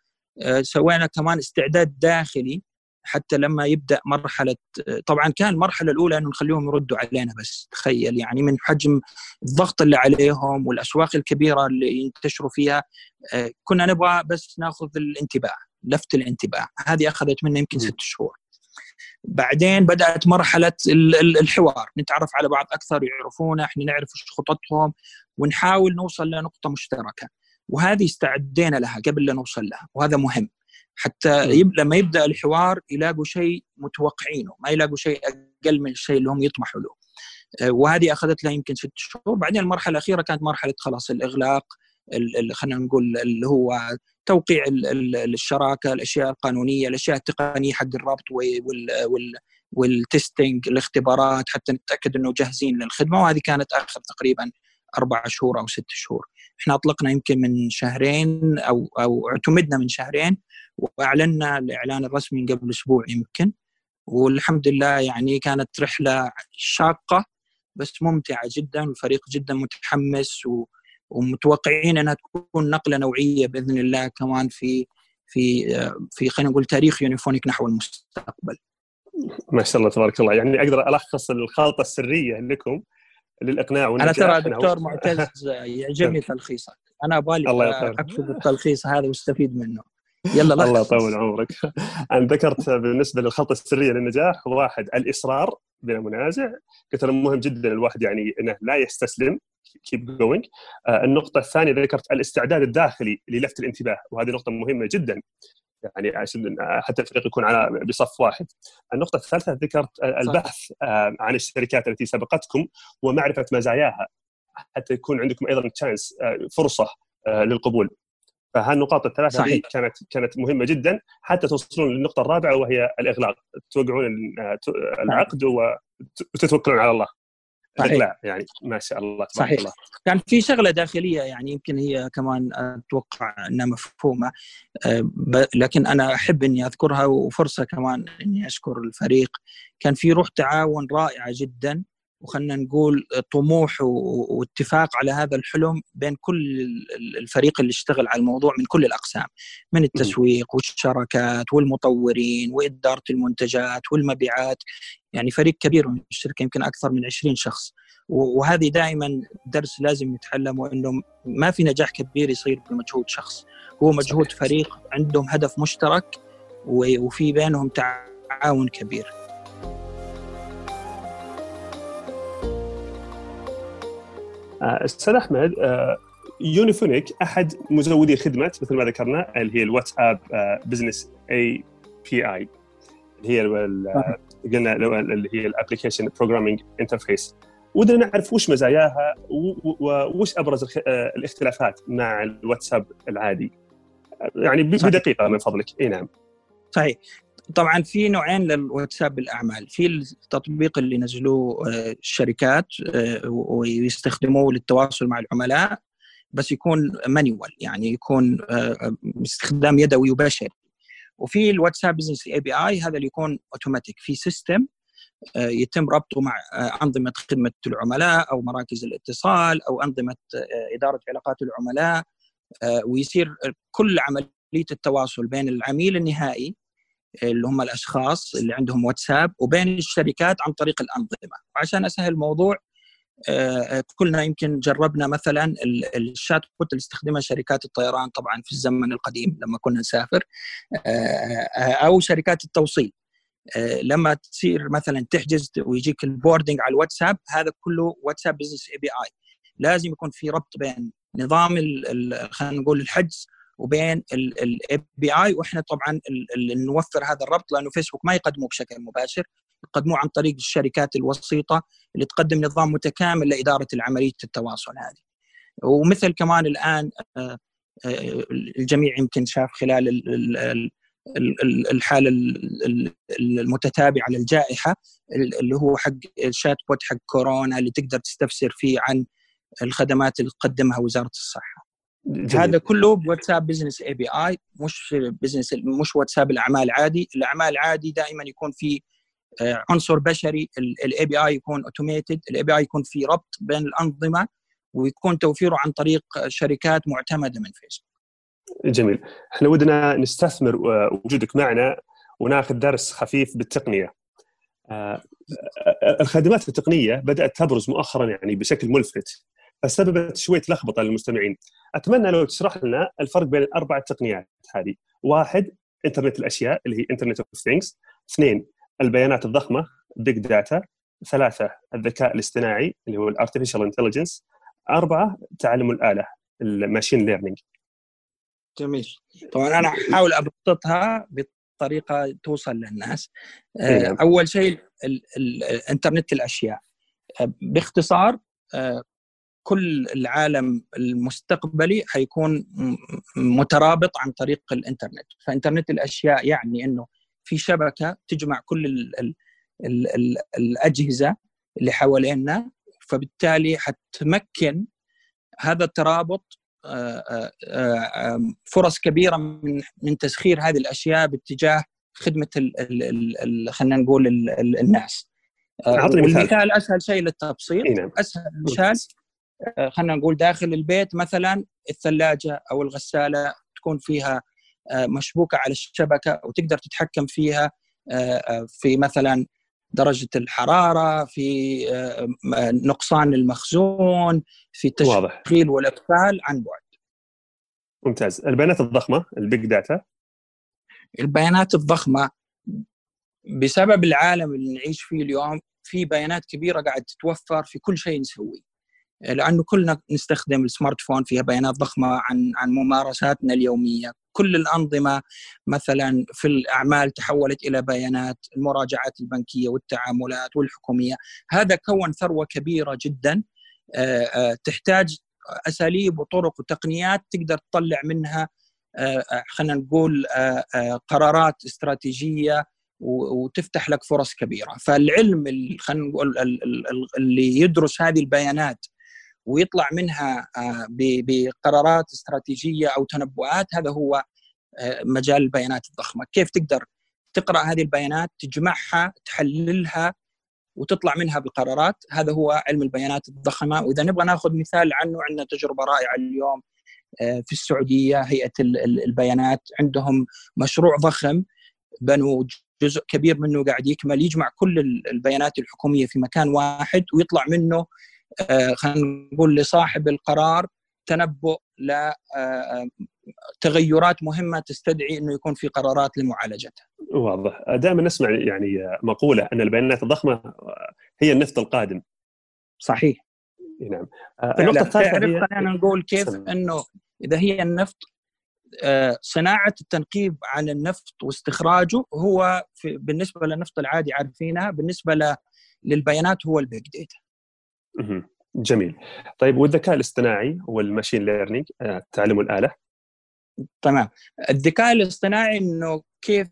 سوينا كمان استعداد داخلي حتى لما يبدأ مرحلة طبعا كان المرحلة الأولى إنه نخليهم يردوا علينا بس تخيل يعني من حجم الضغط اللي عليهم والأسواق الكبيرة اللي ينتشروا فيها آه، كنا نبغى بس ناخذ الانتباه لفت الانتباه. هذه أخذت منا يمكن ست شهور. بعدين بدأت مرحلة الحوار. نتعرف على بعض أكثر يعرفونا إحنا نعرف إيش خططهم ونحاول نوصل لنقطة مشتركة. وهذه استعدينا لها قبل لا نوصل لها وهذا مهم. حتى يب... لما يبدأ الحوار يلاقوا شيء متوقعينه ما يلاقوا شيء أقل من الشيء اللي هم يطمحوا له. آه، وهذه أخذت لها يمكن ست شهور. بعدين المرحلة الأخيرة كانت مرحلة خلاص الإغلاق خلينا نقول اللي هو توقيع الشراكة الأشياء القانونية الأشياء التقنية حق الربط وال والتستنج الاختبارات حتى نتأكد إنه جاهزين للخدمة وهذه كانت آخر تقريبا أربع شهور أو ست شهور. إحنا أطلقنا يمكن من شهرين أو أو اعتمدنا من شهرين وأعلنا الإعلان الرسمي قبل أسبوع يمكن والحمد لله يعني كانت رحلة شاقة بس ممتعة جدا والفريق جدا متحمس و ومتوقعين أنها تكون نقلة نوعية بإذن الله كمان في في في خلينا نقول تاريخ يونيفونيك نحو المستقبل. ما شاء الله تبارك الله. يعني أقدر ألخص الخلطة السرية لكم للإقناع أنا ترى دكتور معتز يعجبني [LAUGHS] تلخيصك. أنا أبغى أكتب التلخيص هذا وأستفيد منه. يلا [LAUGHS] لخص. الله يطول عمرك. أنا ذكرت بالنسبة للخلطة السرية للنجاح واحد الإصرار بلا منازع. قلت مهم جدا الواحد يعني إنه لا يستسلم. keep going آه النقطة الثانية ذكرت الاستعداد الداخلي للفت الانتباه وهذه نقطة مهمة جدا يعني عشان حتى الفريق يكون على بصف واحد. النقطة الثالثة ذكرت البحث آه عن الشركات التي سبقتكم ومعرفة مزاياها حتى يكون عندكم أيضا تشانس آه فرصة آه للقبول. فهالنقاط الثلاثة صحيح. كانت كانت مهمة جدا حتى توصلون للنقطة الرابعة وهي الإغلاق توقعون آه، العقد وتتوكلون على الله صحيح. يعني ما شاء الله صحيح الله. كان في شغلة داخلية يعني يمكن هي كمان أتوقع إنها مفهومة آه، لكن أنا أحب إني أذكرها وفرصة كمان إني أشكر الفريق كان في روح تعاون رائعة جدا وخلنا نقول طموح واتفاق على هذا الحلم بين كل الفريق اللي اشتغل على الموضوع من كل الأقسام من التسويق والشراكات والمطورين وإدارة المنتجات والمبيعات يعني فريق كبير من الشركة يمكن أكثر من 20 شخص. وهذه دائما درس لازم نتعلمه انه ما في نجاح كبير يصير بمجهود شخص. هو مجهود فريق عندهم هدف مشترك وفي بينهم تعاون كبير. أستاذ أحمد آه، يونيفونيك أحد مزودي خدمه مثل ما ذكرنا اللي هي الواتساب Business API اللي هي قلنا اللي هي ال application programming interface ودنا نعرف وش مزاياها وش أبرز آه، الاختلافات مع الواتساب العادي. يعني بدقيقة من فضلك. إي نعم. صحيح. طبعا في نوعين للواتساب بالأعمال. في التطبيق اللي نزلوه آه، الشركات آه، ويستخدموه للتواصل مع العملاء بس يكون manual يعني يكون باستخدام يدوي وبشري. وفي الواتساب Business API هذا اللي يكون اوتوماتيك في system آه، يتم ربطه مع آه، أنظمة خدمة العملاء أو مراكز الاتصال أو أنظمة آه، إدارة علاقات العملاء ويصير كل عملية التواصل بين العميل النهائي اللي هم الأشخاص اللي عندهم واتساب وبين الشركات عن طريق الأنظمة. وعشان أسهل الموضوع كلنا يمكن جربنا مثلا الشات بوت اللي استخدمها شركات الطيران طبعا في الزمن القديم لما كنا نسافر أو شركات التوصيل. لما تصير مثلا تحجز ويجيك ال boarding على الواتساب هذا كله واتساب Business API لازم يكون في ربط بين نظام خلينا نقول الحجز وبين ال API وإحنا طبعا نوفر هذا الربط لأنه فيسبوك ما يقدمه بشكل مباشر يقدموه عن طريق الشركات الوسيطة اللي تقدم نظام متكامل لإدارة العملية التواصل هذه. ومثل كمان الآن الجميع يمكن شاف خلال الحالة المتتابعة للجائحة اللي هو حق ال chatbot حق كورونا اللي تقدر تستفسر فيه عن الخدمات اللي تقدمها وزارة الصحة. جميل. هذا كله بواتساب Business API مش business مش واتساب الأعمال عادي، الأعمال عادي دائما يكون في عنصر بشري ال API يكون automated، ال API يكون في ربط بين الأنظمة ويكون توفيره عن طريق شركات معتمدة من فيسبوك. جميل، إحنا ودنا نستثمر وجودك معنا وناخذ درس خفيف بالتقنية. الخدمات التقنية بدأت تبرز مؤخرا يعني بشكل ملفت فسببت شوية لخبطة للمستمعين. أتمنى لو تشرح لنا الفرق بين الأربع تقنيات هذه. واحد إنترنت الأشياء اللي هي Internet of Things. اثنين البيانات الضخمة big data. ثلاثة الذكاء الاصطناعي اللي هو ال artificial intelligence. أربعة تعلم الآلة ال machine learning. جميل. طبعا أنا أحاول أبسطها بطريقة توصل للناس. أول شيء الانترنت الأشياء. باختصار كل العالم المستقبلي حيكون مترابط عن طريق الإنترنت. فإنترنت الأشياء يعني إنه في شبكة تجمع كل ال ال ال ال الأجهزة اللي حوالينا فبالتالي حتمكن هذا الترابط فرص كبيرة من من تسخير هذه الأشياء باتجاه خدمة خلينا نقول الناس. أعطني مثال. المثال أسهل شيء للتبسيط. نعم. أسهل مثال خلينا نقول داخل البيت مثلا الثلاجة أو الغسالة تكون فيها مشبوكة على الشبكة وتقدر تتحكم فيها في مثلا درجة الحرارة في نقصان المخزون في التشغيل والاقفال عن بعد. ممتاز. البيانات الضخمة ال big data البيانات الضخمة بسبب العالم اللي نعيش فيه اليوم في بيانات كبيرة قاعد تتوفر في كل شيء نسويه. لأنه كلنا نستخدم ال smartphone فيها بيانات ضخمة عن عن ممارساتنا اليومية، كل الأنظمة مثلا في الأعمال تحولت إلى بيانات المراجعات البنكية والتعاملات والحكومية، هذا كون ثروة كبيرة جدا. تحتاج أساليب وطرق وتقنيات تقدر تطلع منها خلينا نقول قرارات استراتيجية وتفتح لك فرص كبيرة، فالعلم خلينا نقول اللي يدرس هذه البيانات ويطلع منها بقرارات استراتيجية أو تنبؤات هذا هو مجال البيانات الضخمة، كيف تقدر تقرأ هذه البيانات تجمعها تحللها وتطلع منها بقرارات هذا هو علم البيانات الضخمة. وإذا نبغى ناخذ مثال عنه عندنا تجربة رائعة اليوم في السعودية هيئة البيانات. عندهم مشروع ضخم بنوا جزء كبير منه قاعد يكمل يجمع كل البيانات الحكومية في مكان واحد ويطلع منه خلينا نقول لصاحب القرار تنبؤ ل تغيرات مهمة تستدعي إنه يكون في قرارات لمعالجتها. واضح، دائما نسمع يعني مقولة أن البيانات الضخمة هي النفط القادم. صحيح. نعم. النقطة الثالثة هي... خلينا نقول كيف سمع. إنه إذا هي النفط صناعة التنقيب عن النفط واستخراجه هو في بالنسبة للنفط العادي عارفينها بالنسبة للبيانات هو ال big data. جميل. طيب والذكاء الاصطناعي وال machine learning تعلم الآلة؟ تمام. الذكاء الاصطناعي إنه كيف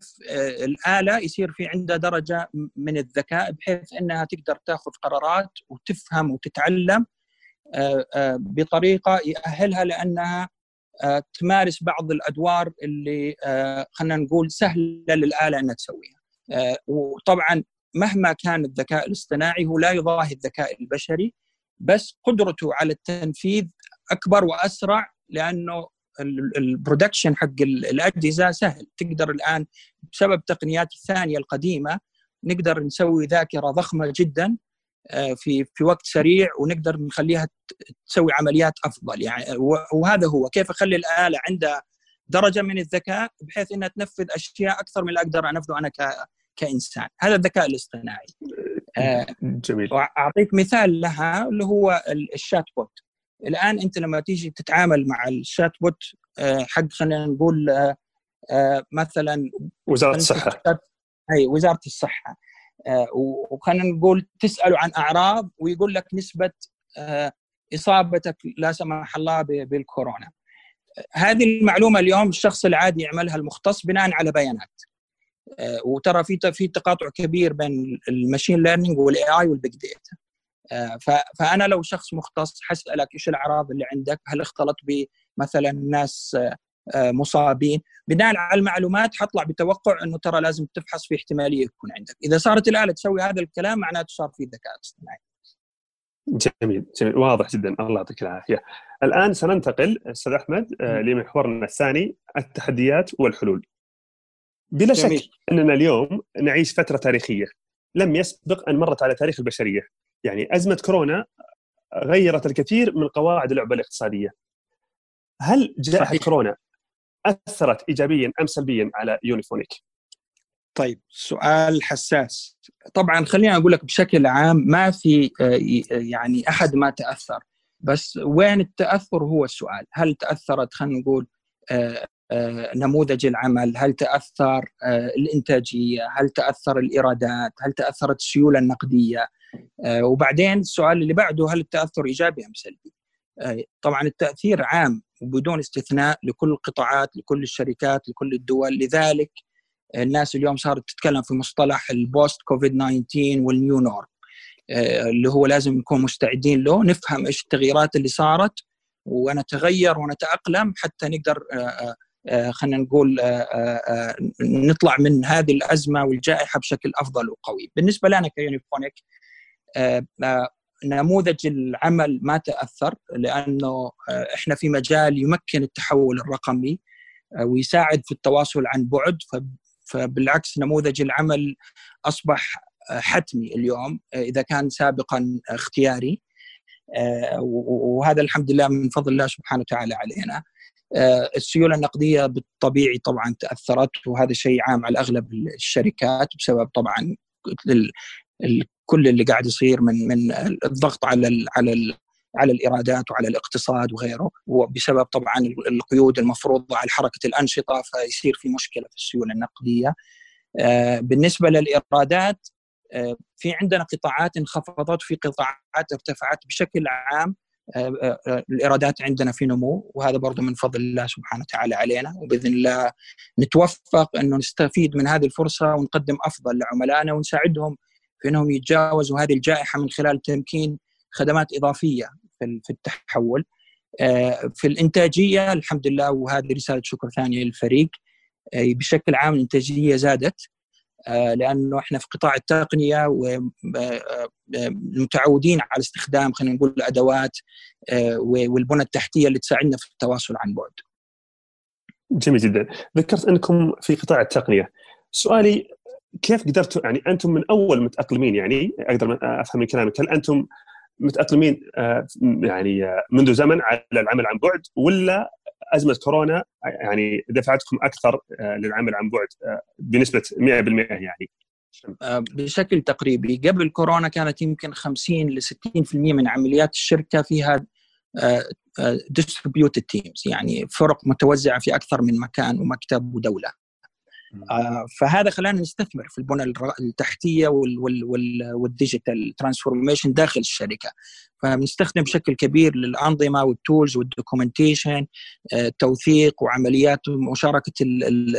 الآلة يصير في عندها درجة من الذكاء بحيث إنها تقدر تأخذ قرارات وتفهم وتتعلم بطريقة يأهلها لأنها تمارس بعض الأدوار اللي خلينا نقول سهلة للآلة إنها تسويها. وطبعا مهما كان الذكاء الاصطناعي هو لا يضاهي الذكاء البشري بس قدرته على التنفيذ أكبر وأسرع لأنه البرودكشن حق الأجهزة سهل. تقدر الآن بسبب التقنيات الثانية القديمة نقدر نسوي ذاكرة ضخمة جدا آه، في في وقت سريع ونقدر نخليها تسوي عمليات أفضل. يعني وهذا هو. كيف أخلي الآلة عندها درجة من الذكاء؟ بحيث إنها تنفذ أشياء أكثر من اللي أقدر انفذه أنا كإنسان. هذا الذكاء الاصطناعي. آه، جميل. اعطيك مثال لها اللي هو ال chatbot الآن أنت لما تيجي تتعامل مع ال chatbot آه، حق خلينا نقول مثلا وزارة الصحة. أي وزارة الصحة. وخلينا نقول تسأله عن أعراض ويقول لك نسبة إصابتك لا سمح الله بالكورونا. هذه المعلومة اليوم الشخص العادي يعملها المختص بناء على بيانات. آه، وترى في في تقاطع كبير بين ال machine learning وال AI وال big data. فأنا لو شخص مختص حسالك إيش الأعراض اللي عندك؟ هل اختلط بمثلا ناس آه، مصابين؟ بناء على المعلومات حطلع بتوقع إنه ترى لازم تفحص في احتمالية يكون عندك. إذا صارت الآلة تسوي هذا الكلام معناته صار في ذكاء اصطناعي. جميل جميل. واضح جدا. الله يعطيك العافية. الآن سننتقل أستاذ أحمد آه، لمحورنا الثاني التحديات والحلول. بلا جميل. شك أننا اليوم نعيش فترة تاريخية لم يسبق أن مرت على تاريخ البشرية. يعني أزمة كورونا غيرت الكثير من قواعد اللعبة الاقتصادية. هل جائحة كورونا أثرت ايجابيا أم سلبيا على يونيفونيك؟ طيب سؤال حساس طبعا خليني أقول لك بشكل عام ما في آه، يعني أحد ما تأثر بس وين التأثر هو السؤال هل تأثرت خلينا نقول آه، نموذج العمل هل تأثر الإنتاجية هل تأثر الإيرادات هل تأثرت السيولة النقدية؟ وبعدين السؤال اللي بعده هل التأثر إيجابي أم سلبي؟ طبعا التأثير عام وبدون استثناء لكل القطاعات لكل الشركات لكل الدول. لذلك الناس اليوم صارت تتكلم في مصطلح ال post COVID 19 وال new norm اللي هو لازم نكون مستعدين له نفهم إيش التغييرات اللي صارت ونتغير ونتأقلم حتى نقدر آه، آه، آه، خلينا نقول نطلع من هذه الأزمة والجائحة بشكل أفضل وقوي. بالنسبة لنا ك Unifonic نموذج العمل ما تأثر لأنه إحنا في مجال يمكن التحول الرقمي ويساعد في التواصل عن بعد. فبالعكس نموذج العمل أصبح حتمي اليوم إذا كان سابقا اختياري. وهذا الحمد لله من فضل الله سبحانه وتعالى علينا. السيولة النقدية بالطبيعي طبعا تأثرت وهذا شيء عام على أغلب الشركات بسبب طبعا كل اللي قاعد يصير من من الضغط على على على الإيرادات وعلى الاقتصاد وغيره وبسبب طبعا القيود المفروضة على حركة الأنشطة فيصير في مشكلة في السيولة النقدية. آه، بالنسبة للإيرادات آه، في عندنا قطاعات انخفضت وفي قطاعات ارتفعت بشكل عام آه، الإيرادات عندنا في نمو وهذا برضه من فضل الله سبحانه وتعالى علينا وبإذن الله نتوفق أنه نستفيد من هذه الفرصة ونقدم أفضل لعملائنا ونساعدهم في أنهم يتجاوزوا هذه الجائحة من خلال تمكين خدمات إضافية في التحول. آه، في الإنتاجية الحمد لله وهذه رسالة شكر ثانية للفريق آه، بشكل عام الإنتاجية زادت. آه، لأنه إحنا في قطاع التقنية ومتعودين على استخدام خلينا نقول الأدوات والبنى التحتية اللي تساعدنا في التواصل عن بعد. جميل جدا، ذكرت أنكم في قطاع التقنية. سؤالي كيف قدرتوا يعني أنتم من أول متأقلمين يعني أقدر أفهم من كلامك هل أنتم متأقلمين آه، يعني آه، منذ زمن على العمل عن بعد ولا أزمة كورونا يعني دفعتكم أكثر آه، للعمل عن بعد بنسبة 100% يعني. بشكل تقريبي قبل كورونا كانت يمكن 50 ل 60% من عمليات الشركة فيها distributed teams يعني فرق متوزعة في أكثر من مكان ومكتب ودولة. آه، فهذا خلانا نستثمر في البنى التحتية وال digital transformation داخل الشركة. فبنستخدم بشكل كبير للأنظمة وال tools وال documentation آه، توثيق وعمليات مشاركه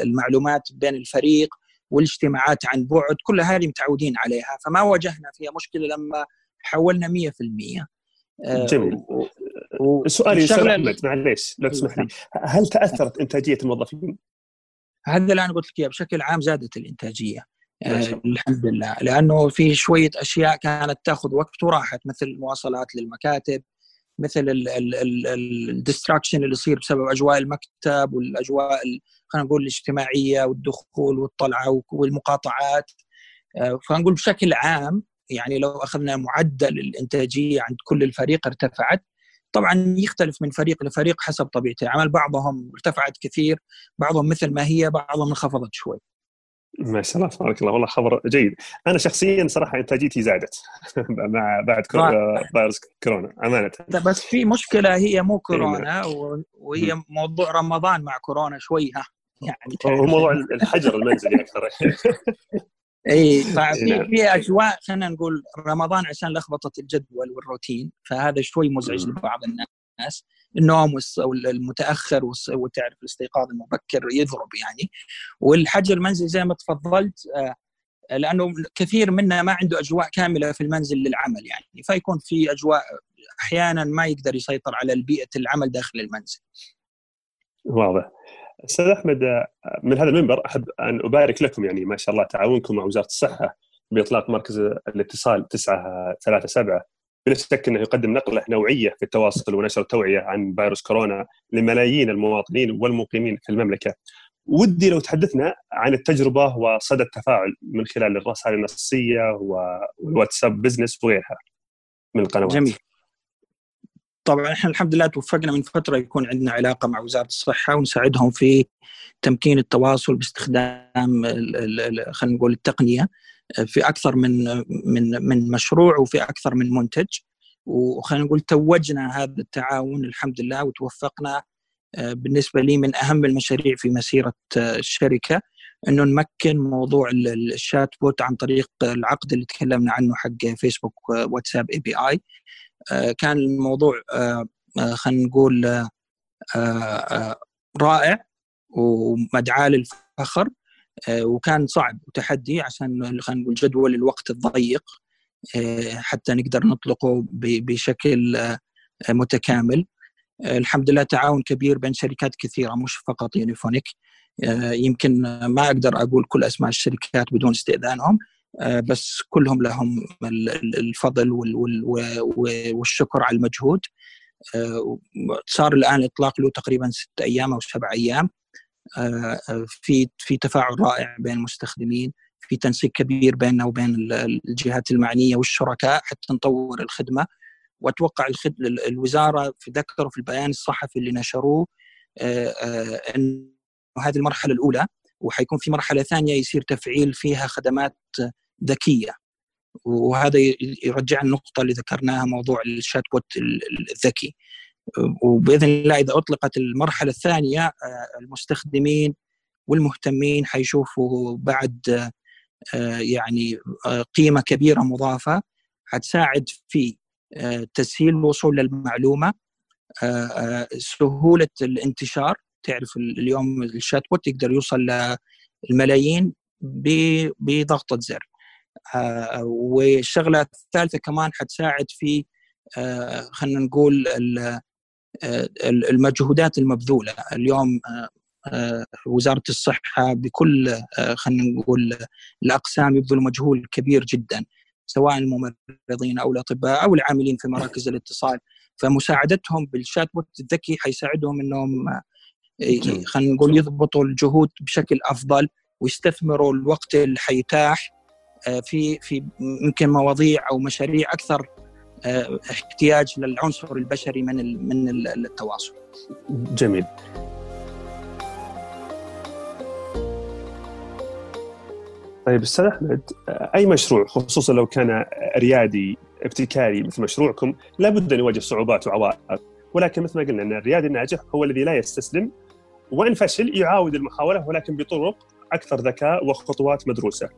المعلومات بين الفريق والاجتماعات عن بعد. كل هذه متعودين عليها. فما واجهنا فيها مشكلة لما حولنا 100% آه، جميل. سؤالي أستاذ أحمد معليش لو تسمح لي. هل تأثرت إنتاجية الموظفين؟ هذا اللي أنا قلت لك بشكل عام زادت الإنتاجية. آه الحمد لله. لأنه في شوية أشياء كانت تأخذ وقت وراحت مثل المواصلات للمكاتب مثل الديستراكشن اللي يصير بسبب أجواء المكتب والأجواء خلينا نقول الاجتماعية والدخول والطلعة والمقاطعات. آه، فنقول بشكل عام يعني لو أخذنا معدل الإنتاجية عند كل الفريق ارتفعت طبعا يختلف من فريق لفريق حسب طبيعه العمل بعضهم ارتفعت كثير بعضهم مثل ما هي بعضهم انخفضت شوي. ما شاء الله تبارك الله. والله خبر جيد. أنا شخصيا صراحة إنتاجيتي زادت [LAUGHS] مع بعد فيروس كورونا أمانة. بس في مشكلة هي مو كورونا وهي موضوع رمضان مع كورونا شوي ها. يعني هو موضوع الحجر المنزلي أكثر. [LAUGHS] إي [LAUGHS] ففي نعم. في أجواء خلينا نقول رمضان عشان لخبطة الجدول والروتين فهذا شوي مزعج لبعض الناس النوم المتاخر وتعرف الاستيقاظ المبكر يضرب يعني والحجر المنزلي زي ما تفضلت آه، لأنه كثير منا ما عنده أجواء كاملة في المنزل للعمل يعني فيكون في أجواء أحيانا ما يقدر يسيطر على بيئه العمل داخل المنزل. واضح. أستاذ أحمد من هذا المنبر أحب أن أبارك لكم يعني ما شاء الله تعاونكم مع وزارة الصحة بإطلاق مركز الاتصال 937 بلا شك أنه يقدم نقلة نوعية في التواصل ونشر التوعية عن فيروس كورونا لملايين المواطنين والمقيمين في المملكة. ودي لو تحدثنا عن التجربة وصدى التفاعل من خلال الرسائل النصية والواتساب بزنس وغيرها من القنوات. جميل. طبعا إحنا الحمد لله توفقنا من فترة يكون عندنا علاقة مع وزارة الصحة ونساعدهم في تمكين التواصل باستخدام خلينا نقول التقنية في أكثر من من من مشروع وفي أكثر من منتج. وخلينا نقول توجنا هذا التعاون الحمد لله وتوفقنا بالنسبة لي من أهم المشاريع في مسيرة الشركة إنه نمكن موضوع ال chatbot عن طريق العقد اللي تكلمنا عنه حق فيسبوك واتساب API آه، كان الموضوع آه، آه، خلينا نقول رائع ومدعاة للفخر وكان صعب وتحدي عشان خلينا نقول جدول الوقت الضيق حتى نقدر نطلقه بشكل متكامل. الحمد لله تعاون كبير بين شركات كثيرة مش فقط يونيفونيك يمكن ما أقدر أقول كل أسماء الشركات بدون استئذانهم. آه، بس كلهم لهم الفضل والشكر على المجهود. آه، صار الآن الاطلاق له تقريبا ست أيام أو سبع أيام. آه، في في تفاعل رائع بين المستخدمين في تنسيق كبير بيننا وبين الجهات المعنية والشركاء حتى نطور الخدمة. وأتوقع الوزارة في ذكروا في البيان الصحفي اللي نشروه إنه هذه المرحلة الأولى. وحيكون في مرحلة ثانية يصير تفعيل فيها خدمات ذكية. وهذا يرجع النقطة اللي ذكرناها موضوع ال chatbot الذكي. وبإذن الله إذا أطلقت المرحلة الثانية آه، المستخدمين والمهتمين حيشوفوا بعد آه، يعني آه، قيمة كبيرة مضافة حتساعد في تسهيل الوصول للمعلومة سهولة الانتشار. تعرف اليوم ال chatbot يقدر يوصل للملايين بضغطة زر. آه، والشغلة الثالثة كمان حتساعد في آه، خلينا نقول آه، المجهودات المبذولة. اليوم وزارة الصحة بكل خلينا نقول الأقسام يبذلوا مجهود كبير جدا سواء الممرضين أو الأطباء أو العاملين في مراكز الاتصال. فمساعدتهم بالشات بوت الذكي حيساعدهم إنهم خلينا نقول يضبطوا الجهود بشكل أفضل ويستثمروا الوقت اللي حيتاح آه، في في يمكن مواضيع أو مشاريع أكثر آه، احتياج للعنصر البشري من من التواصل. جميل. طيب أستاذ أحمد أي مشروع خصوصا لو كان ريادي ابتكاري مثل مشروعكم لابد أن يواجه صعوبات وعوائق ولكن مثل ما قلنا أن الريادي الناجح هو الذي لا يستسلم وإن فشل يعاود المحاولة ولكن بطرق أكثر ذكاء وخطوات مدروسة.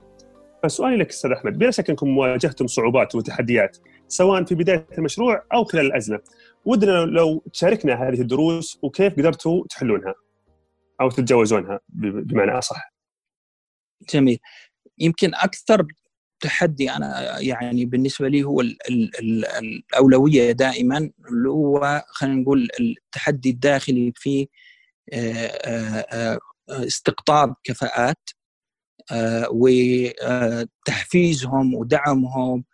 فسؤالي لك أستاذ أحمد بلا شك أنكم واجهتم صعوبات وتحديات سواء في بداية المشروع أو خلال الأزمة. ودنا لو تشاركنا هذه الدروس وكيف قدرتوا تحلونها أو تتجاوزونها بمعنى أصح. جميل. يمكن أكثر تحدي أنا يعني بالنسبة لي هو ال ال ال الأولوية دائما اللي هو خلينا نقول التحدي الداخلي في استقطاب كفاءات وتحفيزهم ودعمهم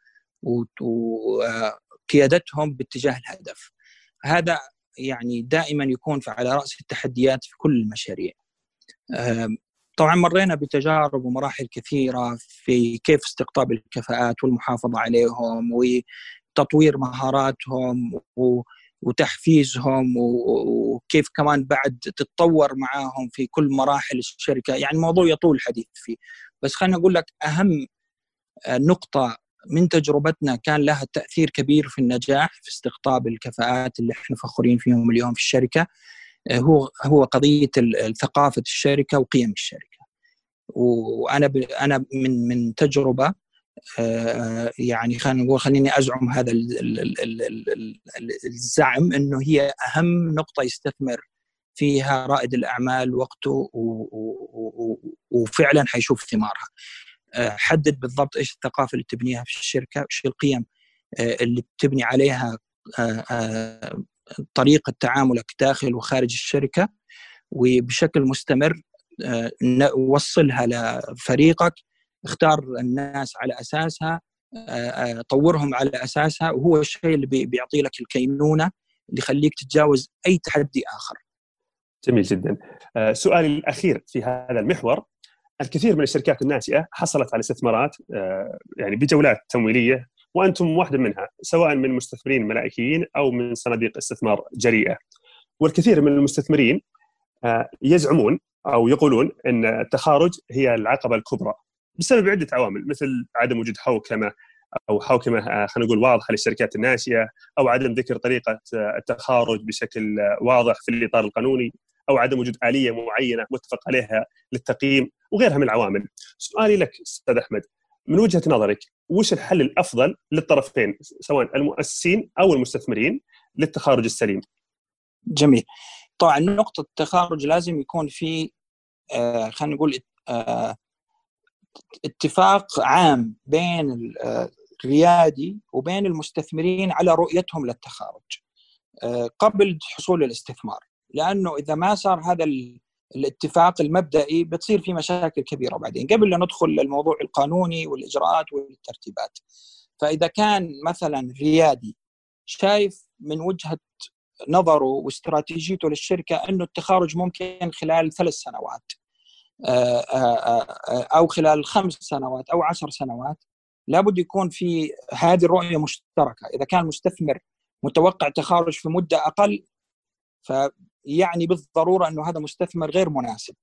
وقيادتهم باتجاه الهدف. هذا يعني دائما يكون على رأس التحديات في كل المشاريع. طبعا مرينا بتجارب ومراحل كثيرة في كيف استقطاب الكفاءات والمحافظة عليهم وتطوير مهاراتهم وتحفيزهم وكيف كمان بعد تتطور معاهم في كل مراحل الشركة. يعني الموضوع يطول الحديث فيه. بس خليني أقول لك أهم نقطة من تجربتنا كان لها تأثير كبير في النجاح في استقطاب الكفاءات اللي إحنا فخورين فيهم اليوم في الشركة. هو هو قضية ثقافة الشركة وقيم الشركة. وأنا أنا من من تجربة يعني خلينا نقول خليني أزعم هذا الزعم إنه هي أهم نقطة يستثمر فيها رائد الأعمال وقته وفعلا حيشوف ثمارها. حدد بالضبط إيش الثقافة اللي تبنيها في الشركة، إيش القيم اللي بتبني عليها طريقة تعاملك داخل وخارج الشركة وبشكل مستمر وصلها لفريقك اختار الناس على أساسها طورهم على أساسها وهو الشيء اللي بيعطي لك الكينونة اللي يخليك تتجاوز أي تحدي آخر. جميل جدا. سؤالي الأخير في هذا المحور الكثير من الشركات الناشئه حصلت على استثمارات يعني بجولات تمويلية وأنتم واحدة منها سواء من مستثمرين ملائكيين أو من صناديق استثمار جريئة. والكثير من المستثمرين يزعمون أو يقولون إن التخارج هي العقبة الكبرى بسبب عدة عوامل مثل عدم وجود حوكمة أو حوكمة آه، خلينا نقول واضحة للشركات الناشئة أو عدم ذكر طريقة آه، التخارج بشكل آه، واضح في الإطار القانوني أو عدم وجود آلية معينة متفق عليها للتقييم وغيرها من العوامل. سؤالي لك أستاذ أحمد من وجهة نظرك وش الحل الأفضل للطرفين سواء المؤسسين أو المستثمرين للتخارج السليم؟ جميل. طبعا نقطة التخارج لازم يكون في آه خلينا نقول آه اتفاق عام بين الريادي وبين المستثمرين على رؤيتهم للتخارج آه، قبل حصول الاستثمار. لأنه إذا ما صار هذا الاتفاق المبدئي بتصير في مشاكل كبيرة بعدين قبل لا ندخل للموضوع القانوني والإجراءات والترتيبات. فإذا كان مثلا ريادي شايف من وجهة نظره واستراتيجيته للشركة إنه التخارج ممكن خلال ثلاث سنوات أو خلال خمس سنوات أو عشر سنوات لابد يكون في هذه الرؤية مشتركة. إذا كان مستثمر متوقع تخارج في مدة أقل فيعني بالضرورة أنه هذا مستثمر غير مناسب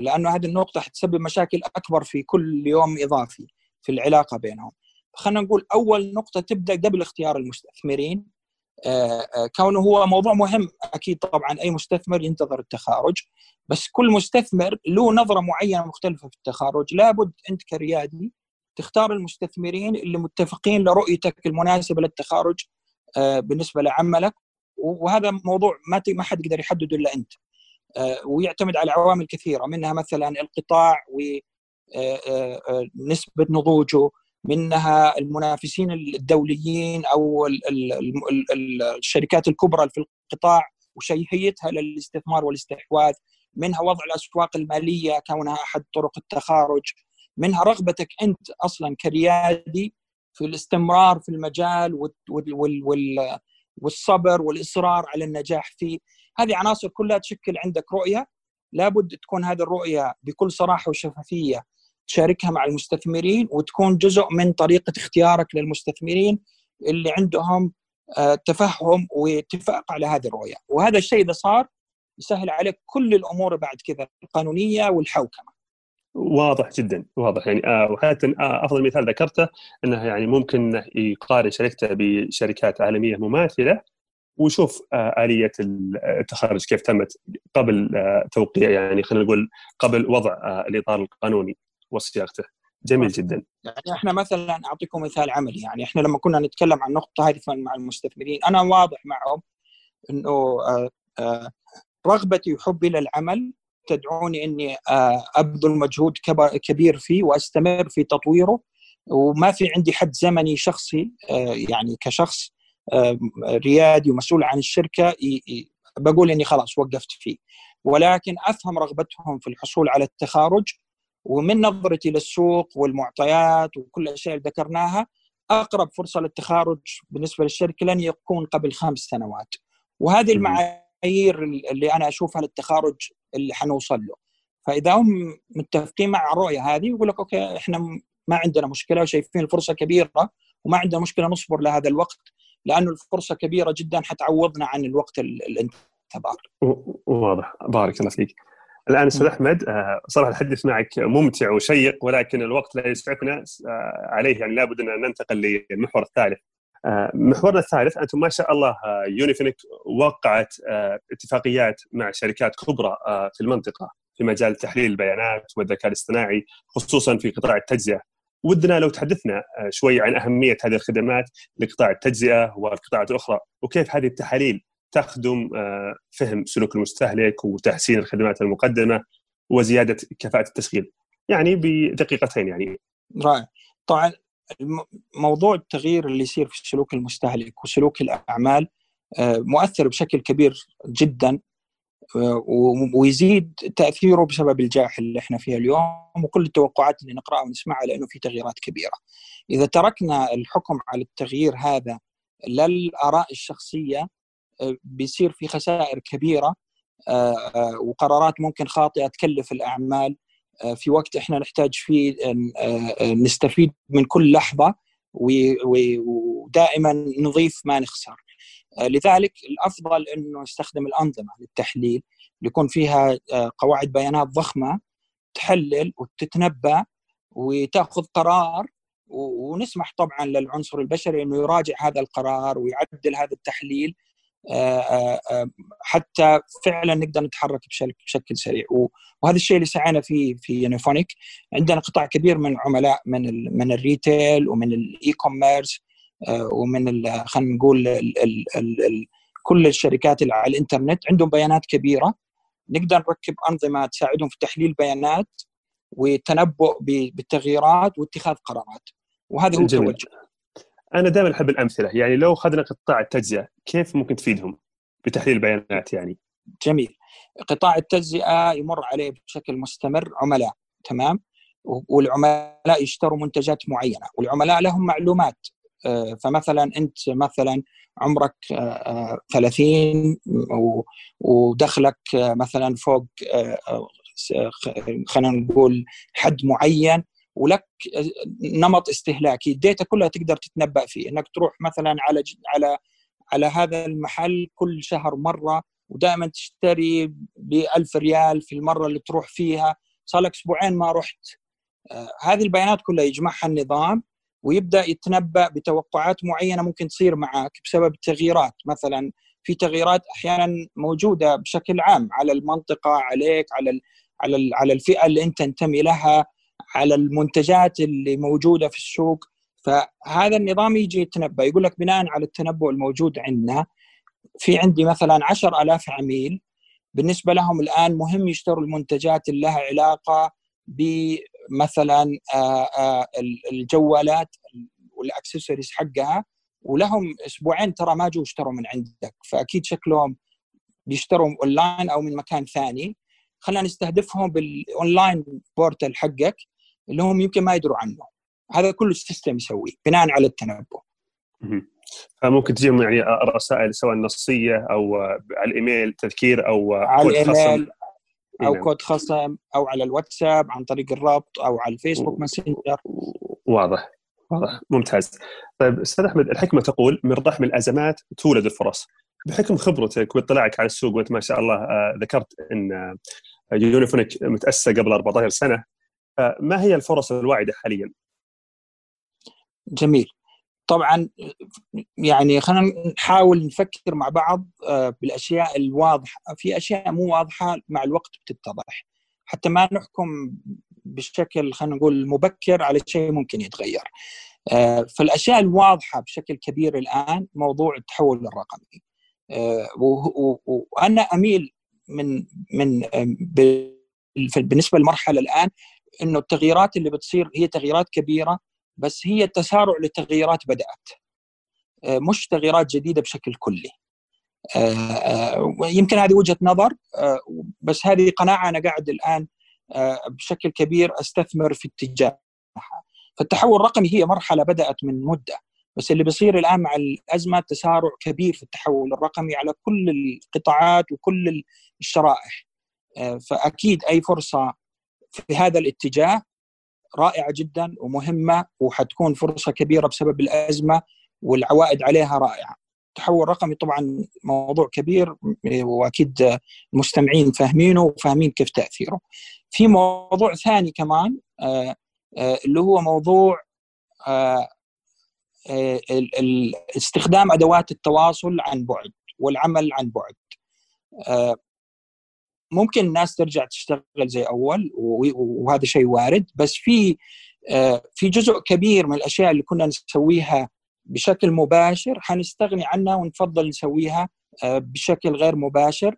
لأنه هذه النقطة حتسبب مشاكل أكبر في كل يوم إضافي في العلاقة بينهم. خلينا نقول أول نقطة تبدأ قبل اختيار المستثمرين. آه، آه، كونه هو موضوع مهم أكيد طبعا أي مستثمر ينتظر التخارج بس كل مستثمر له نظرة معينة مختلفة في التخارج. لابد أنت كريادي تختار المستثمرين اللي متفقين لرؤيتك المناسبة للتخارج آه، بالنسبة لعملك وهذا موضوع ما ما حد يقدر يحدده إلا أنت. ويعتمد على عوامل كثيرة منها مثلا القطاع ونسبه نضوجه منها المنافسين الدوليين أو الشركات الكبرى في القطاع وشيهيتها للاستثمار والاستحواذ. منها وضع الأسواق المالية كونها أحد طرق التخارج. منها رغبتك أنت أصلا كريادي في الاستمرار في المجال والصبر والإصرار على النجاح فيه. هذه عناصر كلها تشكل عندك رؤية. لابد تكون هذه الرؤية بكل صراحة وشفافية. تشاركها مع المستثمرين وتكون جزء من طريقة اختيارك للمستثمرين اللي عندهم آه، تفهم واتفاق على هذه الرؤية. وهذا الشيء إذا صار يسهل عليك كل الأمور بعد كذا القانونية والحوكمة. واضح جدا واضح. يعني آه وحتى آه أفضل مثال ذكرته إنه يعني ممكن يقارن شركته بشركات عالمية مماثلة. ويشوف آه آلية التخرج كيف تمت قبل آه توقيع يعني خلينا نقول قبل وضع آه الإطار القانوني. وصياغته. جميل جدا. يعني إحنا مثلا أعطيكم مثال عملي يعني إحنا لما كنا نتكلم عن النقطه هذه مع المستثمرين أنا واضح معهم إنه آه، آه، رغبتي وحبي للعمل تدعوني إني آه، أبذل مجهود كبير فيه وأستمر في تطويره وما في عندي حد زمني شخصي يعني كشخص ريادي ومسؤول عن الشركة بقول إني خلاص وقفت فيه. ولكن أفهم رغبتهم في الحصول على التخارج ومن نظرتي للسوق والمعطيات وكل الأشياء اللي ذكرناها أقرب فرصة للتخارج بالنسبة للشركة لن يكون قبل خمس سنوات وهذه المعايير اللي أنا أشوفها للتخارج اللي حنوصل له فإذا هم متفقين مع الرؤية هذه يقول لك أوكي إحنا ما عندنا مشكلة وشايفين الفرصة كبيرة وما عندنا مشكلة نصبر لهذا الوقت لأنه الفرصة كبيرة جدا حتعوضنا عن الوقت الانتظار. واضح بارك الله فيك. الآن أستاذ أحمد آه، صراحة الحديث معك ممتع وشيق ولكن الوقت لا يسعفنا آه، عليه يعني لابد ان ننتقل للمحور الثالث. آه، محورنا الثالث أنتم ما شاء الله يونيفينك وقعت اتفاقيات مع شركات كبرى في المنطقة في مجال تحليل البيانات والذكاء الاصطناعي خصوصا في قطاع التجزئة. ودنا لو تحدثنا شوي عن أهمية هذه الخدمات لقطاع التجزئة والقطاعات الأخرى وكيف هذه التحاليل تخدم آه، فهم سلوك المستهلك وتحسين الخدمات المقدمة وزيادة كفاءة التشغيل. يعني بدقيقتين يعني. رائع. طبعا موضوع التغيير اللي يصير في سلوك المستهلك وسلوك الأعمال آه، مؤثر بشكل كبير جدا آه، ويزيد تأثيره بسبب الجائحة اللي إحنا فيها اليوم وكل التوقعات اللي نقرأها ونسمعها لأنه في تغييرات كبيرة. إذا تركنا الحكم على التغيير هذا للآراء الشخصية بيصير في خسائر كبيرة آه، آه، وقرارات ممكن خاطئة تكلف الأعمال. آه، في وقت إحنا نحتاج فيه نستفيد من كل لحظة ودائما نضيف ما نخسر. لذلك الأفضل إنه نستخدم الأنظمة للتحليل يكون فيها قواعد بيانات ضخمة تحلل وتتنبأ وتأخذ قرار ونسمح طبعا للعنصر البشري إنه يراجع هذا القرار ويعدل هذا التحليل. آه، آه، آه، حتى فعلا نقدر نتحرك بشكل سريع. وهذا الشيء اللي سعينا فيه في يونيفونيك عندنا قطاع كبير من العملاء من من ال retail ومن ال e-commerce ومن خلينا نقول ال ال ال ال كل الشركات اللي على الإنترنت. عندهم بيانات كبيرة. نقدر نركب أنظمة تساعدهم في تحليل بيانات والتنبؤ بالتغييرات واتخاذ قرارات. وهذا هو التوجه. أنا دائما أحب الأمثلة. يعني لو اخذنا قطاع التجزئة كيف ممكن تفيدهم بتحليل البيانات يعني؟ جميل. قطاع التجزئة يمر عليه بشكل مستمر عملاء تمام؟ والعملاء يشتروا منتجات معينة. والعملاء لهم معلومات. آه، فمثلا أنت مثلا عمرك 30 آه، ودخلك آه، مثلا فوق خلينا نقول حد معين. ولك نمط استهلاكي. الداتا كلها تقدر تتنبأ فيه. إنك تروح مثلا على على على هذا المحل كل شهر مرة ودائما تشتري ب 1000 ريال في المرة اللي تروح فيها. صار لك أسبوعين ما رحت. آه هذه البيانات كلها يجمعها النظام ويبدأ يتنبأ بتوقعات معينة ممكن تصير معك بسبب التغييرات. مثلا في تغييرات أحيانا موجودة بشكل عام على المنطقة عليك على على على الفئة اللي أنت تنتمي لها. على المنتجات اللي موجودة في السوق. فهذا النظام يجي يتنبأ يقول لك بناء على التنبؤ الموجود عندنا في عندي مثلا 10000 عميل بالنسبة لهم الآن مهم يشتروا المنتجات اللي لها علاقة بمثلا الجوالات والأكسسوارز حقها. ولهم أسبوعين ترى ما جو اشتروا من عندك. فأكيد شكلهم بيشتروا اونلاين أو من مكان ثاني. خلينا نستهدفهم بالاونلاين portal حقك اللي هم يمكن ما يدروا عنه. هذا كله ال system يسويه بناء على التنبؤ. فممكن تجيهم يعني رسائل سواء نصية أو على الإيميل تذكير أو على كود خصم. أو نعم. كود خصم أو على الواتساب عن طريق الرابط أو على الفيسبوك Messenger واضح. واضح. ممتاز. طيب أستاذ أحمد الحكمة تقول من رحم الأزمات تولد الفرص. بحكم خبرتك واطلاعك على السوق وأنت ما شاء الله آه، ذكرت إن يونيفونيك متأسسة قبل 14 سنة. ما هي الفرص الواعدة حاليا؟ جميل. طبعا يعني خلينا نحاول نفكر مع بعض آه، بالأشياء الواضحة. في أشياء مو واضحة مع الوقت بتتضح. حتى ما نحكم بشكل خلينا نقول مبكر على شيء ممكن يتغير. آه، فالأشياء الواضحة بشكل كبير الآن موضوع التحول الرقمي. آه، وأنا أميل من من بالنسبة للمرحلة الآن إنه التغييرات اللي بتصير هي تغييرات كبيرة بس هي تسارع لتغييرات بدأت. آه، مش تغييرات جديدة بشكل كلي. آه، آه، يمكن هذه وجهة نظر بس هذه قناعة أنا قاعد الآن بشكل كبير أستثمر في اتجاهها. فالتحول الرقمي هي مرحلة بدأت من مدة. بس اللي بيصير الآن مع الأزمة تسارع كبير في التحول الرقمي على كل القطاعات وكل الشرائح آه، فأكيد أي فرصة في هذا الاتجاه رائعة جدا ومهمة وحتكون فرصة كبيرة بسبب الأزمة والعوائد عليها رائعة. التحول الرقمي طبعا موضوع كبير وأكيد المستمعين فاهمينه وفاهمين كيف تأثيره. في موضوع ثاني كمان آه، آه، اللي هو موضوع استخدام أدوات التواصل عن بعد والعمل عن بعد. ممكن الناس ترجع تشتغل زي أول وهذا شيء وارد بس في آه، في جزء كبير من الأشياء اللي كنا نسويها بشكل مباشر حنستغني عنها ونفضل نسويها آه، بشكل غير مباشر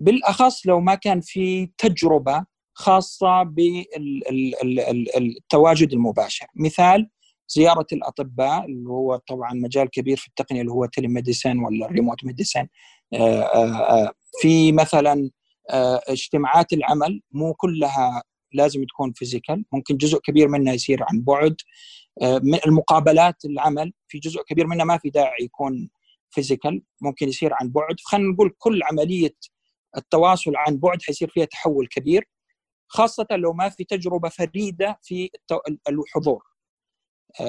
بالأخص لو ما كان في تجربة خاصة بالتواجد المباشر مثال زيارة الأطباء اللي هو طبعا مجال كبير في التقنية اللي هو telemedicine ولا ال remote medicine آه، في مثلا آه، اجتماعات العمل مو كلها لازم تكون physical ممكن جزء كبير منها يصير عن بعد. آه، المقابلات العمل في جزء كبير منها ما في داعي يكون physical ممكن يصير عن بعد. خلينا نقول كل عملية التواصل عن بعد حيصير فيها تحول كبير خاصة لو ما في تجربة فريدة في الحضور. آه،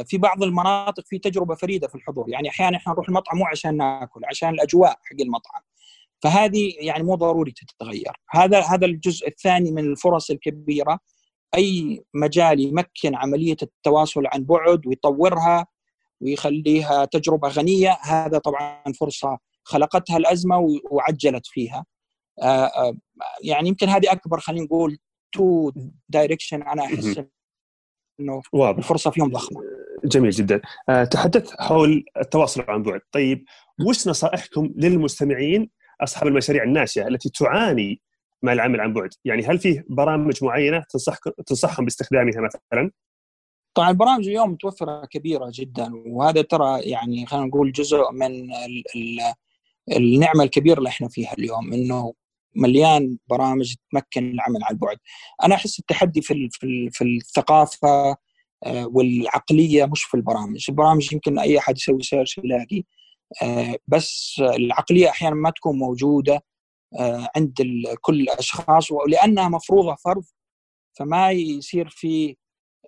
في بعض المناطق في تجربة فريدة في الحضور. يعني أحيانا إحنا نروح المطعم مو عشان ناكل عشان الأجواء حق المطعم. فهذه يعني مو ضروري تتغير. هذا هذا الجزء الثاني من الفرص الكبيرة. أي مجال يمكن عملية التواصل عن بعد ويطورها ويخليها تجربة غنية هذا طبعا فرصة خلقتها الأزمة وعجلت فيها. آه، آه، يعني يمكن هذه أكبر خلينا نقول two direction أنا أحس إنه واضح. الفرصه فيهم ضخمة. جميل جدا آه، تحدثت حول التواصل عن بعد طيب وش نصائحكم للمستمعين أصحاب المشاريع الناشئة التي تعاني مع العمل عن بعد، يعني هل في برامج معينة تنصح تنصحهم باستخدامها مثلا؟ طبعا البرامج اليوم متوفرة كبيرة جدا وهذا ترى يعني خلينا نقول جزء من ال ال النعمة الكبيرة اللي إحنا فيها اليوم إنه مليان برامج تمكن العمل عن بعد. أنا أحس التحدي في في الثقافة والعقلية مش في البرامج، البرامج يمكن أي أحد يسوي سيرش يلاقي. آه، بس العقلية أحيانا ما تكون موجودة آه، عند كل الأشخاص ولانها مفروضة فرض فما يصير في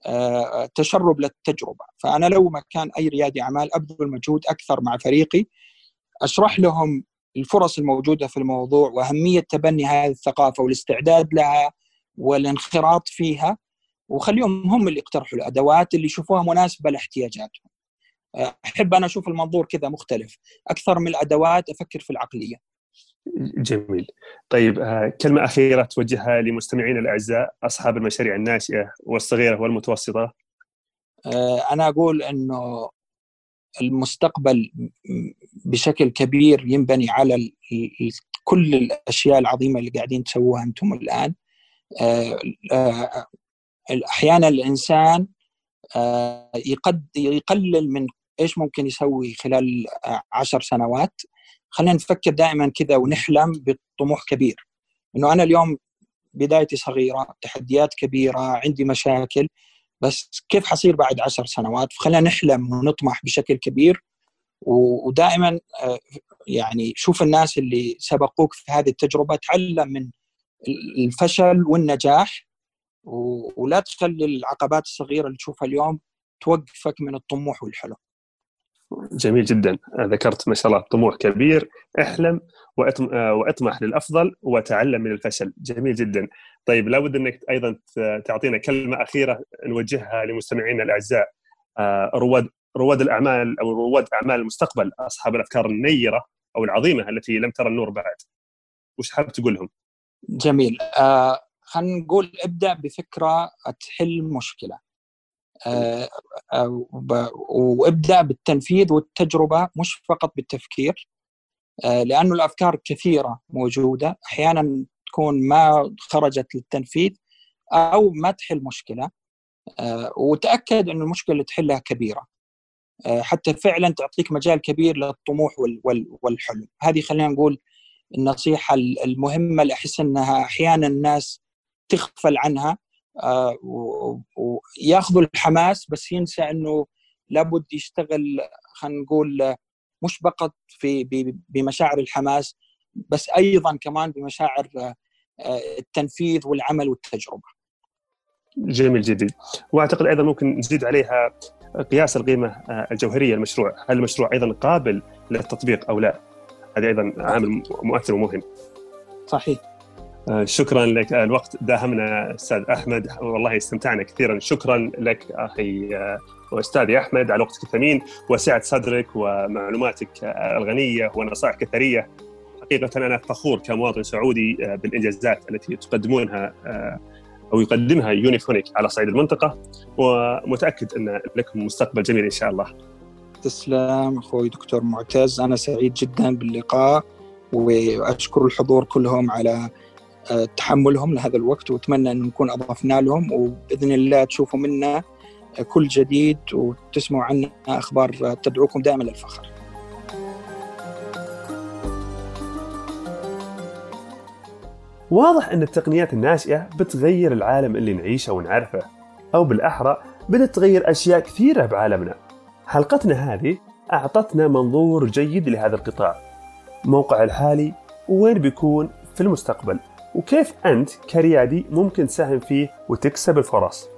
آه، تشرب للتجربة. فأنا لو مكان أي ريادي أعمال أبذل مجهود أكثر مع فريقي أشرح لهم الفرص الموجودة في الموضوع وأهمية تبني هذه الثقافة والاستعداد لها والانخراط فيها وخليهم هم اللي يقترحوا الأدوات اللي يشوفوها مناسبة لاحتياجاتهم. أحب أنا أشوف المنظور كذا مختلف. أكثر من الأدوات أفكر في العقلية. جميل. طيب آه، كلمة أخيرة توجهها لمستمعينا الأعزاء أصحاب المشاريع الناشئة والصغيرة والمتوسطة. آه، أنا أقول إنه المستقبل بشكل كبير ينبني على كل الأشياء العظيمة اللي قاعدين تسووها أنتم الآن. آه، أحيانا الإنسان يقلل من إيش ممكن يسوي خلال عشر سنوات. خلينا نفكر دائما كذا ونحلم بطموح كبير. إنه أنا اليوم بدايتي صغيرة تحديات كبيرة عندي مشاكل بس كيف حصير بعد عشر سنوات؟ فخلينا نحلم ونطمح بشكل كبير. ودائما آه، يعني شوف الناس اللي سبقوك في هذه التجربة تعلم من الفشل والنجاح. ولا تخلي العقبات الصغيرة اللي تشوفها اليوم توقفك من الطموح والحلم. جميل جدا. ذكرت ما شاء الله طموح كبير احلم واطمح للأفضل وتعلم من الفشل. جميل جدا. طيب لابد أنك أيضا تعطينا كلمة أخيرة نوجهها لمستمعينا الأعزاء. آه، رواد رواد الأعمال أو رواد أعمال المستقبل أصحاب الأفكار النيرة أو العظيمة التي لم ترى النور بعد. وش حابب تقول لهم؟ جميل. آه خلينا نقول ابدأ بفكرة تحل مشكلة. آه، آه، وابدأ بالتنفيذ والتجربة مش فقط بالتفكير آه، لأنه الأفكار كثيرة موجودة. أحيانا تكون ما خرجت للتنفيذ أو ما تحل مشكلة وتأكد ان المشكلة اللي تحلها كبيرة. حتى فعلا تعطيك مجال كبير للطموح والحلم. هذه خلينا نقول النصيحة المهمة اللي احس إنها أحيانا الناس تغفل عنها وياخذوا الحماس بس ينسى إنه لابد يشتغل خلينا نقول مش فقط في بمشاعر الحماس بس أيضا كمان بمشاعر التنفيذ والعمل والتجربة. جميل جدا وأعتقد أيضا ممكن نزيد عليها قياس القيمة الجوهرية للمشروع، هل المشروع أيضا قابل للتطبيق أو لا؟ هذا أيضا عامل مؤثر ومهم. صحيح. آه، شكرا لك. آه، الوقت داهمنا أستاذ أحمد. والله استمتعنا كثيرا. شكرا لك أخي آه، واستاذي أحمد. على وقتك الثمين. وسعه صدرك ومعلوماتك الغنية ونصائحك الثريه حقيقة أنا فخور كمواطن سعودي بالإنجازات التي تقدمونها أو يقدمها يونيفونيك على صعيد المنطقة. ومتأكد أن لكم مستقبل جميل إن شاء الله. تسلم أخوي دكتور معتز. أنا سعيد جدا باللقاء وأشكر الحضور كلهم على تحملهم لهذا الوقت وأتمنى أن نكون أضفنا لهم وبإذن الله تشوفوا منا كل جديد وتسمعوا عنا أخبار تدعوكم دائما للفخر. واضح أن التقنيات الناشئة بتغير العالم اللي نعيشه ونعرفه أو بالأحرى بدات تغير أشياء كثيرة بعالمنا. حلقتنا هذه أعطتنا منظور جيد لهذا القطاع. موقع الحالي وين بيكون في المستقبل. وكيف أنت كريادي ممكن تساهم فيه وتكسب الفرص؟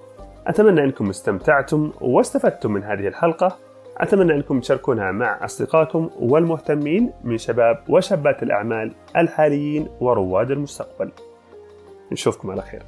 أتمنى أنكم استمتعتم واستفدتم من هذه الحلقة. أتمنى أنكم تشاركونها مع أصدقائكم والمهتمين من شباب وشابات الأعمال الحاليين ورواد المستقبل. نشوفكم على خير.